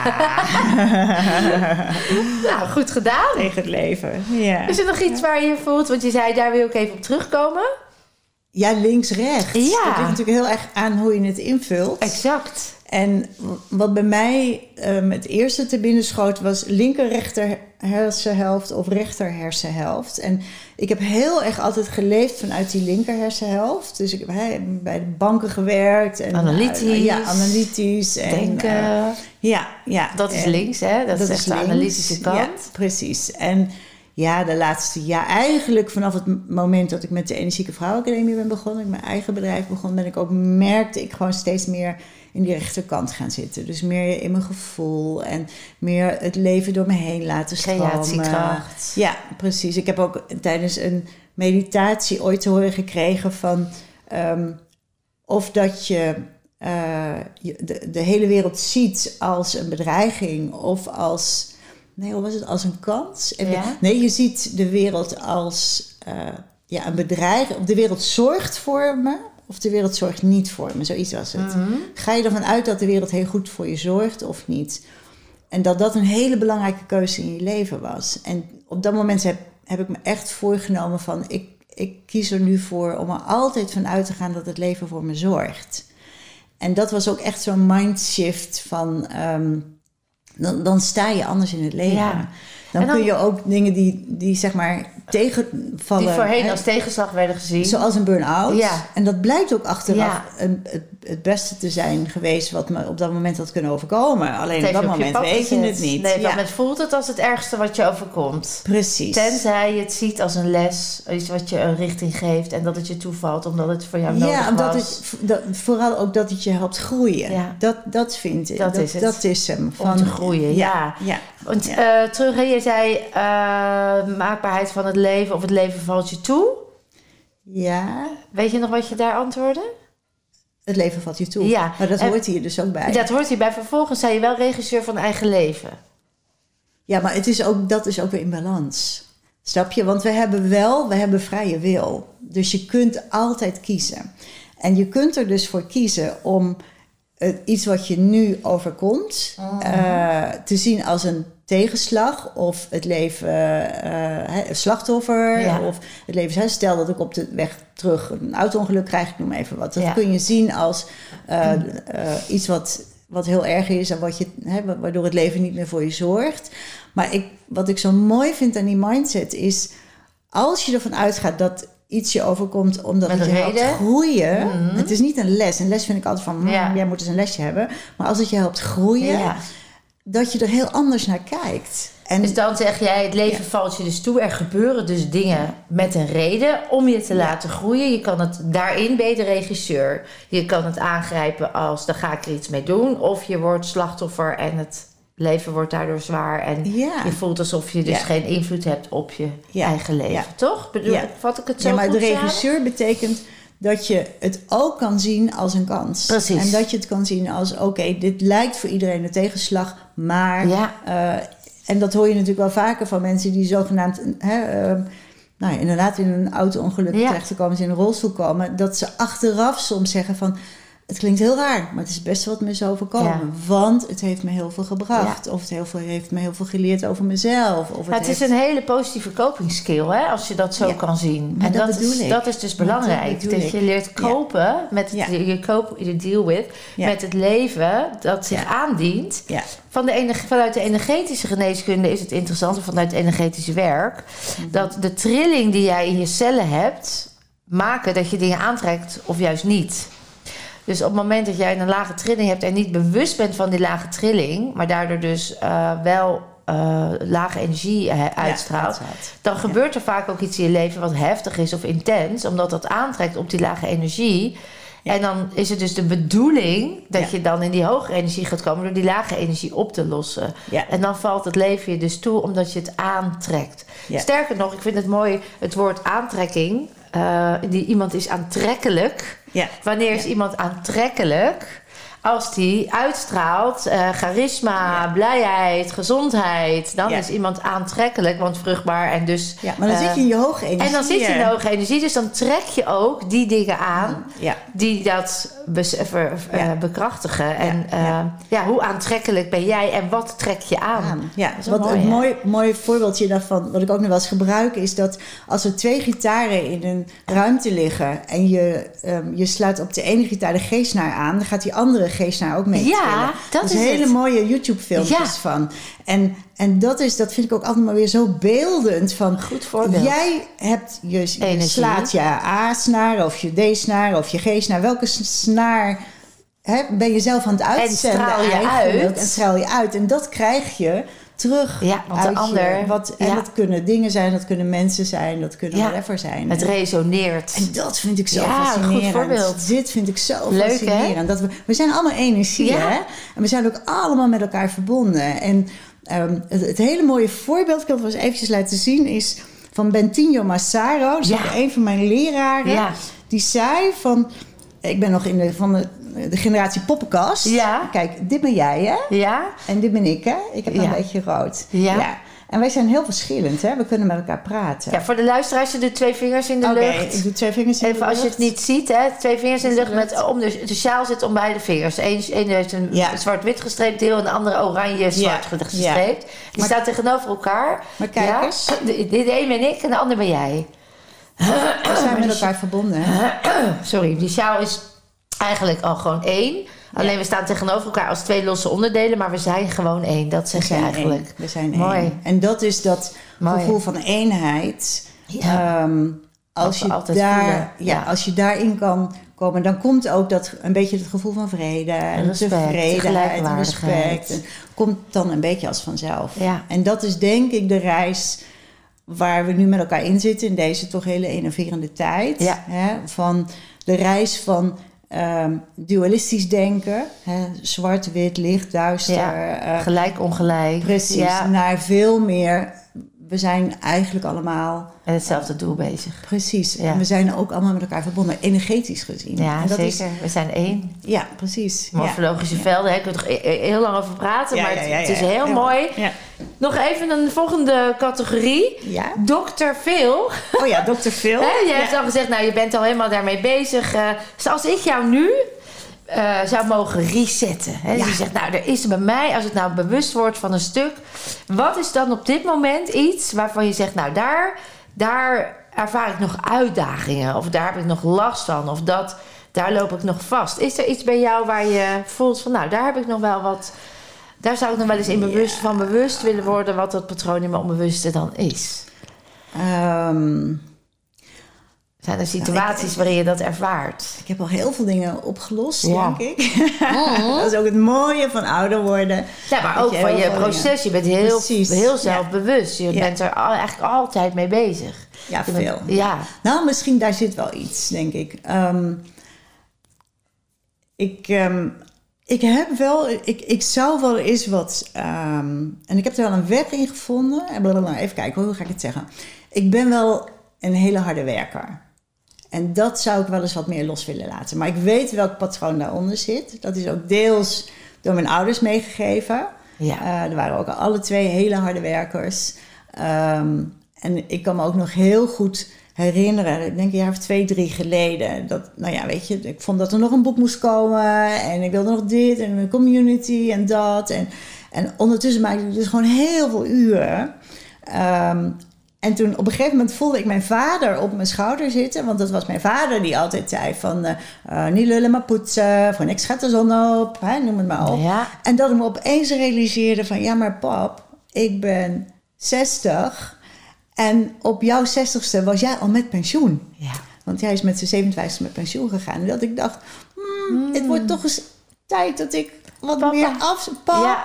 Nou, goed gedaan. Tegen het leven. Ja. Is er nog iets waar je voelt? Want je zei, daar wil ik even op terugkomen. Ja, links-rechts. Ja. Dat ligt natuurlijk heel erg aan hoe je het invult. Exact. En wat bij mij um, het eerste te binnen schoot was linker rechter hersenhelft of rechter hersenhelft. En ik heb heel erg altijd geleefd vanuit die linker hersenhelft. Dus ik heb bij de banken gewerkt. En, analytisch. Uh, ja, analytisch. En, Denken. Uh, ja, ja. Dat is links, hè? Dat, dat is, de analytische kant. Ja, precies. En ja, de laatste jaar, eigenlijk vanaf het moment dat ik met de Energieke Vrouwenacademie ben begonnen, ik mijn eigen bedrijf begon, ben ik ook, merkte ik gewoon steeds meer in die rechterkant gaan zitten. Dus meer in mijn gevoel en meer het leven door me heen laten stromen. Creatiekracht. Ja, precies. Ik heb ook tijdens een meditatie ooit te horen gekregen van ehm, of dat je uh, de, de hele wereld ziet als een bedreiging of als Nee, hoe was het? Als een kans? Ja? Nee, je ziet de wereld als uh, ja, een bedreiging. Of de wereld zorgt voor me, of de wereld zorgt niet voor me. Zoiets was het. Mhm. Ga je ervan uit dat de wereld heel goed voor je zorgt of niet? En dat dat een hele belangrijke keuze in je leven was. En op dat moment heb, heb ik me echt voorgenomen van... Ik, ik kies er nu voor om er altijd van uit te gaan dat het leven voor me zorgt. En dat was ook echt zo'n mindshift van... Um, dan, dan sta je anders in het leven. Dan, dan, kun je ook dingen die, die zeg maar tegenvallen. Die voorheen hè, als tegenslag werden gezien. Zoals een burn-out. Ja. En dat blijkt ook achteraf Ja. een, het, het beste te zijn geweest wat me op dat moment had kunnen overkomen. Alleen op dat moment weet je het niet. Nee, op dat ja. moment voelt het als het ergste wat je overkomt. Precies. Tenzij je het ziet als een les, iets wat je een richting geeft en dat het je toevalt omdat het voor jou nodig ja, omdat was. het, dat, vooral ook dat het je helpt groeien. Ja. Dat, dat vind ik. Dat is het. Dat is hem. Om te groeien, ja. ja. Want Ja. eh, terug, je zei eh, maakbaarheid van het leven of het leven valt je toe. Ja, Weet je nog wat je daar antwoordde? het leven valt je toe. Ja. Maar dat En- hoort hier dus ook bij. Dat hoort hierbij. Vervolgens zei je wel regisseur van eigen leven. Ja, maar het is ook, dat is ook weer in balans. Snap je? Want we hebben wel, we hebben vrije wil. Dus je kunt altijd kiezen. En je kunt er dus voor kiezen om eh, iets wat je nu overkomt eh, te zien als een tegenslag of het leven eh, slachtoffer Ja. of het leven hè, stel dat ik op de weg terug een auto-ongeluk krijg, ik noem even wat. Dat Ja. kun je zien als eh, eh, iets wat, wat heel erg is en wat je, hè, waardoor het leven niet meer voor je zorgt. Maar ik, wat ik zo mooi vind aan die mindset is, als je ervan uitgaat dat iets je overkomt omdat Met het je helpt groeien. Mhm. Het is niet een les. Een les vind ik altijd van, mm, Ja. jij moet eens een lesje hebben. Maar als het je helpt groeien, Ja. Dat je er heel anders naar kijkt. En Dus dan zeg jij, het leven valt je dus toe. Er gebeuren dus dingen met een reden om je te laten groeien. Je kan het daarin ben je de regisseur. Je kan het aangrijpen als, dan ga ik er iets mee doen. Of je wordt slachtoffer en het leven wordt daardoor zwaar. En ja. je voelt alsof je dus geen invloed hebt op je eigen leven. Toch? Bedoel, vat ik het zo ja, maar de regisseur betekent dat je het ook kan zien als een kans. Precies. En dat je het kan zien als, oké, dit lijkt voor iedereen een tegenslag, maar... Ja. eh, en dat hoor je natuurlijk wel vaker van mensen die zogenaamd... Hè, eh, nou ja, inderdaad in een auto-ongeluk Ja. terecht te komen, ze in een rolstoel komen... dat ze achteraf soms zeggen van... Het klinkt heel raar, maar het is best wat me is overkomen. Ja. Want het heeft me heel veel gebracht. Of het heel veel, heeft me heel veel geleerd over mezelf. Of Ja, het is een hele positieve copingskill, hè, als je dat zo Ja. kan zien. Maar en dat is, ik. dat is dus dat belangrijk. Dat je leert kopen met het, je, cope, je deal with met het leven dat zich aandient. Van de ener- vanuit de energetische geneeskunde is het interessant, of vanuit het energetische werk, Mhm. dat de trilling die jij in je cellen hebt, maken dat je dingen aantrekt of juist niet. Dus op het moment dat jij een lage trilling hebt en niet bewust bent van die lage trilling, maar daardoor dus eh, wel eh, lage energie eh, uitstraalt, dan gebeurt er vaak ook iets in je leven wat heftig is of intens, omdat dat aantrekt op die lage energie. Ja. En dan is het dus de bedoeling dat je dan in die hogere energie gaat komen door die lage energie op te lossen. En dan valt het leven je dus toe omdat je het aantrekt. Sterker nog, ik vind het mooi, het woord aantrekking. die, iemand is aantrekkelijk. Ja. Wanneer is iemand aantrekkelijk? Als die uitstraalt eh, charisma, Ja. blijheid, gezondheid, dan Ja. is iemand aantrekkelijk, want vruchtbaar en dus. Ja, maar dan eh, zit je in je hoge energie. En dan zit je in de hoge energie, dus dan trek je ook die dingen aan Ja, die dat ver- eh, bekrachtigen. En ja. eh, ja, hoe aantrekkelijk ben jij en wat trek je aan? Ja, wat mooi, een mooi, mooi voorbeeldje daarvan, wat ik ook nog wel eens gebruik, is dat als er twee gitaren in een ruimte liggen en je, ehm, je sluit op de ene gitaar de G-snaar aan, dan gaat die andere geestnaar ook mee Ja, dat is hele het. mooie YouTube-filmpjes Ja. van. En, en dat, is, dat vind ik ook altijd maar weer zo beeldend. Van, Goed voorbeeld. Jij hebt je, slaat je A-snaar of je D-snaar of je G-snaar. Welke snaar hè, ben je zelf aan het uitzenden? straal je eigenlijk? uit. En straal je uit. En dat krijg je terug Ja, want de je- ander- wat, en ja. dat kunnen dingen zijn, dat kunnen mensen zijn, dat kunnen Ja. whatever zijn. Het resoneert. En dat vind ik zo Ja, een goed fascinerend. voorbeeld. Dit vind ik zo Leuk, hè? fascinerend. Dat we, we zijn allemaal energie, hè? En we zijn ook allemaal met elkaar verbonden. En ehm, het, het hele mooie voorbeeld, ik wil het wel eens eventjes laten zien, is van Bentinho Massaro. Dat is een van mijn leraren. Die zei van... Ik ben nog in de, van de, de generatie poppenkast. Ja. Kijk, dit ben jij, hè? Ja? En dit ben ik, hè? Ik heb Ja. een beetje rood. Ja. En wij zijn heel verschillend, hè? We kunnen met elkaar praten. Ja, voor de luisteraars, je doet twee vingers in de lucht. ik doe twee vingers in de Even als je lucht. het niet ziet, hè, twee vingers in de lucht. Met, om de, de sjaal zit om beide vingers. Eén heeft een Ja. zwart-wit gestreept deel en de andere oranje-zwart Ja. gestreept. Die Maar- staan tegenover elkaar. Maar kijk eens. De, de een ben ik en de ander ben jij. We zijn met elkaar verbonden. hè? Sorry, die sjaal is eigenlijk al gewoon één. Alleen we staan tegenover elkaar als twee losse onderdelen, maar we zijn gewoon één. Dat zeg je eigenlijk. één. We zijn Mooi. één. En dat is dat Mooi. gevoel van eenheid. Ja. Ehm, als, je daar, ja, Ja. als je daarin kan komen, dan komt ook dat een beetje het gevoel van vrede en respect, tevredenheid en respect. En komt dan een beetje als vanzelf. Ja. En dat is denk ik de reis waar we nu met elkaar in zitten in deze toch hele enerverende tijd. Ja. Hè, van de reis van ehm, dualistisch denken, hè, zwart, wit, licht, duister. Ja. eh, Gelijk, ongelijk. Precies, Ja. naar veel meer. We zijn eigenlijk allemaal En hetzelfde doel bezig. precies. Ja. En we zijn ook allemaal met elkaar verbonden, energetisch gezien. Ja, en dat zeker. Is, We zijn één. ja, precies. Morfologische velden, hè, kunnen we er e- e- heel lang over praten, maar het, is heel Ja. mooi. Nog even een volgende categorie. ja. Dr. Phil. Oh ja, Dr. Phil. Hè, je Ja. hebt al gezegd, nou, je bent al helemaal daarmee bezig. Eh, dus als ik jou nu eh, zou mogen resetten. Hè, Ja. Je zegt, nou, er is bij mij, als ik nou bewust word van een stuk... wat is dan op dit moment iets waarvan je zegt... nou, daar, daar ervaar ik nog uitdagingen. Of daar heb ik nog last van. Of dat, daar loop ik nog vast. Is er iets bij jou waar je voelt van... nou, daar heb ik nog wel wat... daar zou ik nog wel eens in bewust, van bewust willen worden... wat dat patroon in mijn onbewuste dan is. Ehm, Zijn er situaties waarin je dat ervaart? ik heb al heel veel dingen opgelost, Ja. denk ik. dat is ook het mooie van ouder worden. Ja, maar ook je van je proces. Je bent heel, Precies, heel zelfbewust. Je bent er al, eigenlijk altijd mee bezig. Ja, Je bent- veel. ja. Nou, misschien daar zit wel iets, denk ik. Ehm, ik, ehm, ik heb wel, ik, ik zou wel eens wat, ehm, en ik heb er wel een weg in gevonden. En blablabla, even kijken, hoe ga ik het zeggen? Ik ben wel een hele harde werker. En dat zou ik wel eens wat meer los willen laten. Maar ik weet welk patroon daaronder zit. Dat is ook deels door mijn ouders meegegeven. Ja. Eh, er waren ook alle twee hele harde werkers. Ehm, en ik kan me ook nog heel goed herinneren, ik denk een jaar of twee, drie geleden. Dat, nou ja, weet je, ik vond dat er nog een boek moest komen. En ik wilde nog dit en een community en dat. En, en ondertussen maakte ik dus gewoon heel veel uren. Ehm, en toen op een gegeven moment voelde ik mijn vader op mijn schouder zitten. Want dat was mijn vader die altijd zei van... eh, eh, niet lullen maar poetsen, voor niks gaat de zon op. Hè, noem het maar op. Ja. En dat ik me opeens realiseerde van... Ja, maar pap, ik ben 60. En op jouw 60ste was jij al met pensioen. Ja. Want hij is met zijn 57 met pensioen gegaan. En dat ik dacht, hmm, het wordt toch eens tijd dat ik wat Papa. meer af... Pap, Ja.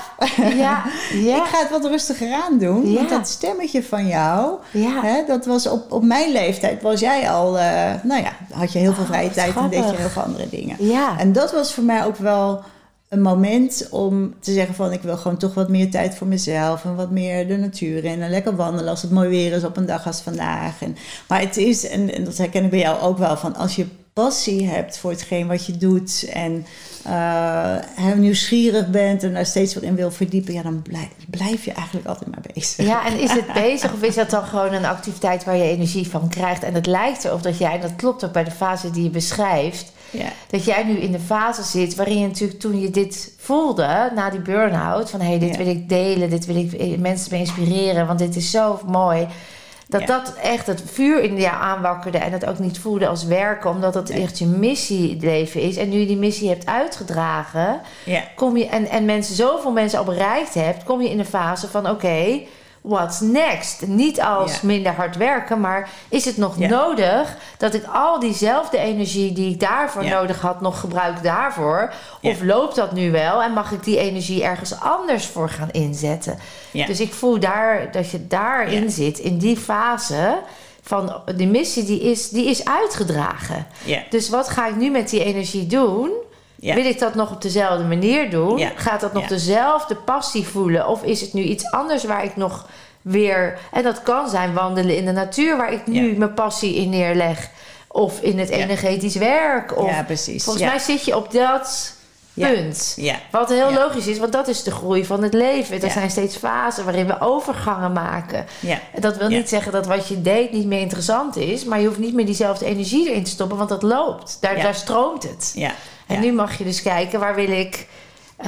Ja. Ja. ik ga het wat rustiger aan doen. Ja. Want dat stemmetje van jou, hè, dat was op, op mijn leeftijd was jij al... eh, nou ja, had je heel veel Oh, vrije tijd en deed je heel veel andere dingen. Ja. En dat was voor mij ook wel een moment om te zeggen van... ik wil gewoon toch wat meer tijd voor mezelf... en wat meer de natuur in en lekker wandelen als het mooi weer is op een dag als vandaag. En, maar het is, en, en dat herken ik bij jou ook wel... van als je passie hebt voor hetgeen wat je doet... en eh, heel nieuwsgierig bent en daar steeds wat in wil verdiepen... ja, dan blijf, blijf je eigenlijk altijd maar bezig. Ja, en is het bezig of is dat dan gewoon een activiteit waar je energie van krijgt? En het lijkt erop dat jij, en dat klopt ook bij de fase die je beschrijft, Ja. dat jij nu in de fase zit waarin je natuurlijk toen je dit voelde, na die burn-out, van hé, hey, dit Ja. wil ik delen, dit wil ik mensen mee inspireren, want dit is zo mooi. Dat Ja. dat echt het vuur in jou aanwakkerde en dat ook niet voelde als werken, omdat dat Nee. echt je missieleven is. En nu je die missie hebt uitgedragen, kom je, en, en mensen, zoveel mensen al bereikt hebt, kom je in een fase van oké, what's next? Niet als minder hard werken, maar is het nog nodig dat ik al diezelfde energie die ik daarvoor nodig had, nog gebruik daarvoor? Of loopt dat nu wel en mag ik die energie ergens anders voor gaan inzetten? Dus ik voel daar dat je daarin zit, in die fase van die missie, die is, die is uitgedragen. Dus wat ga ik nu met die energie doen? Ja. Wil ik dat nog op dezelfde manier doen? Ja. Gaat dat nog Ja. dezelfde passie voelen? Of is het nu iets anders waar ik nog weer... En dat kan zijn wandelen in de natuur... waar ik nu mijn passie in neerleg. Of in het energetisch werk. Of, ja, precies. Volgens mij zit je op dat punt. Ja. Wat heel logisch is, want dat is de groei van het leven. Er zijn steeds fasen waarin we overgangen maken. Ja. En dat wil niet zeggen dat wat je deed niet meer interessant is... maar je hoeft niet meer diezelfde energie erin te stoppen... want dat loopt. Daar, daar stroomt het. Ja. En Ja. nu mag je dus kijken, waar wil ik... eh,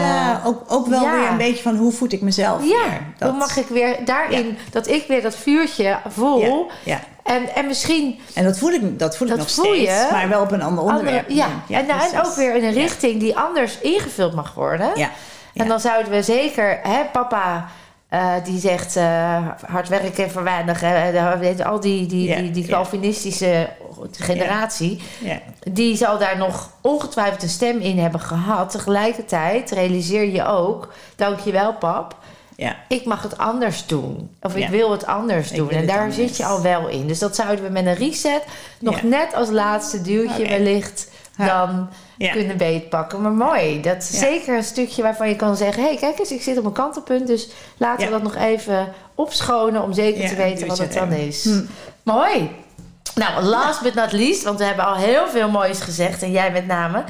ja, ook, ook wel ja. weer een beetje van hoe voed ik mezelf ja, weer. Dat- hoe mag ik weer daarin... dat ik weer dat vuurtje voel... Ja. En, en misschien En dat voel ik, dat voel ik nog voel steeds, je. maar wel op een ander onderwerp. andere, ja. en, nou, en ook weer in een richting die anders ingevuld mag worden. Ja. En dan zouden we zeker, hè, papa eh, die zegt eh, hard werken verwaardigen, eh, al die, die, die. Calvinistische generatie, die zal daar nog ongetwijfeld een stem in hebben gehad. Tegelijkertijd realiseer je ook, dankjewel pap, Ja. ik mag het anders doen. Of ik wil het anders doen. En daar anders. zit je al wel in. Dus dat zouden we met een reset nog Ja. net als laatste duwtje wellicht. Dan Ja. kunnen beetpakken. Maar mooi. Dat is Ja. zeker een stukje waarvan je kan zeggen... hé, hey, kijk eens, ik zit op een kantelpunt. Dus laten Ja. we dat nog even opschonen... om zeker te weten wat het dan is. Hm. Mooi. Nou, last but not least, want we hebben al heel veel moois gezegd. En jij met name.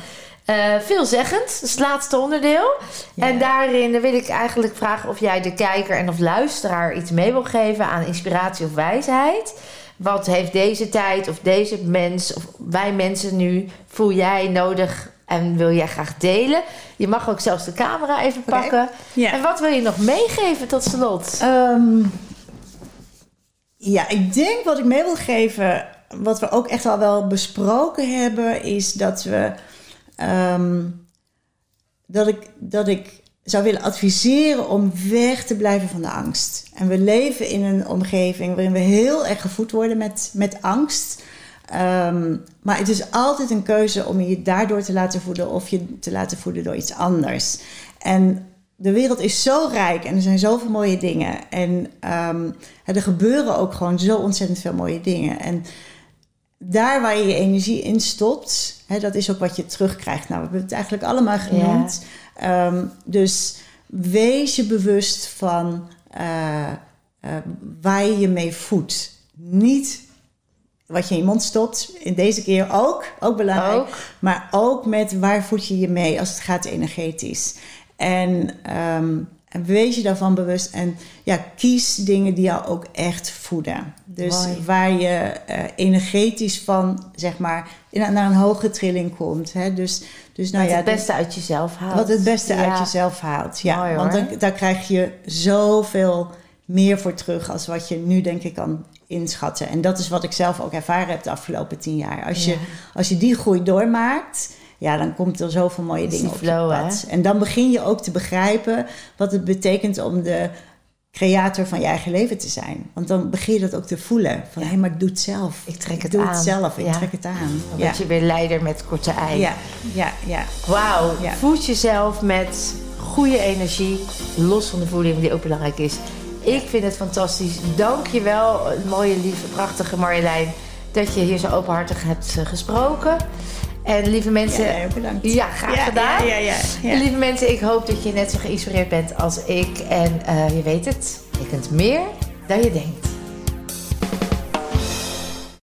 Eh, veelzeggend, dat is het laatste onderdeel. En daarin wil ik eigenlijk vragen of jij de kijker en of luisteraar iets mee wil geven aan inspiratie of wijsheid. Wat heeft deze tijd of deze mens of wij mensen nu, voel jij nodig en wil jij graag delen? Je mag ook zelfs de camera even pakken. Ja. En wat wil je nog meegeven tot slot? Ehm, ja, ik denk wat ik mee wil geven, wat we ook echt al wel besproken hebben, is dat we ehm, dat ik dat ik zou willen adviseren om weg te blijven van de angst. En we leven in een omgeving waarin we heel erg gevoed worden met, met angst. Ehm, maar het is altijd een keuze om je daardoor te laten voeden of je te laten voeden door iets anders. En de wereld is zo rijk en er zijn zoveel mooie dingen. En ehm, er gebeuren ook gewoon zo ontzettend veel mooie dingen. En daar waar je je energie in stopt, hè, dat is ook wat je terugkrijgt. Nou, we hebben het eigenlijk allemaal genoemd. Ehm, dus wees je bewust van eh, eh, waar je je mee voedt. Niet wat je in je mond stopt, in deze keer ook, ook belangrijk. Ook. Maar ook met waar voed je je mee als het gaat energetisch. En, ehm, en wees je daarvan bewust. En ja, kies dingen die jou ook echt voeden. Dus Mooi. waar je eh, energetisch van, zeg maar, in, naar een hoge trilling komt. Hè? Dus, dus nou wat ja, het beste uit jezelf haalt. wat het beste Ja. uit jezelf haalt. Ja, Mooi, want dan, daar krijg je zoveel meer voor terug als wat je nu denk ik kan inschatten. En dat is wat ik zelf ook ervaren heb de afgelopen tien jaar. Als, je, als je die groei doormaakt, ja, dan komt er zoveel mooie dingen op flow, je pad. En dan begin je ook te begrijpen wat het betekent om de creator van je eigen leven te zijn. Want dan begin je dat ook te voelen. Van, hé, maar ik doe het zelf. Ik trek het doe aan. het zelf, ik Ja. trek het aan. Dan Ja, je weer leider met korte ei. ja, ja, ja. Wauw, voed jezelf met goede energie, los van de voeding die ook belangrijk is. Ik vind het fantastisch. Dank je wel, mooie, lieve, prachtige Marjolein, dat je hier zo openhartig hebt eh, gesproken. En lieve mensen, Ja, ja, bedankt. graag gedaan. Ja, ja, ja, ja. Lieve mensen, ik hoop dat je net zo geïnspireerd bent als ik. En eh, je weet het, je kunt meer dan je denkt.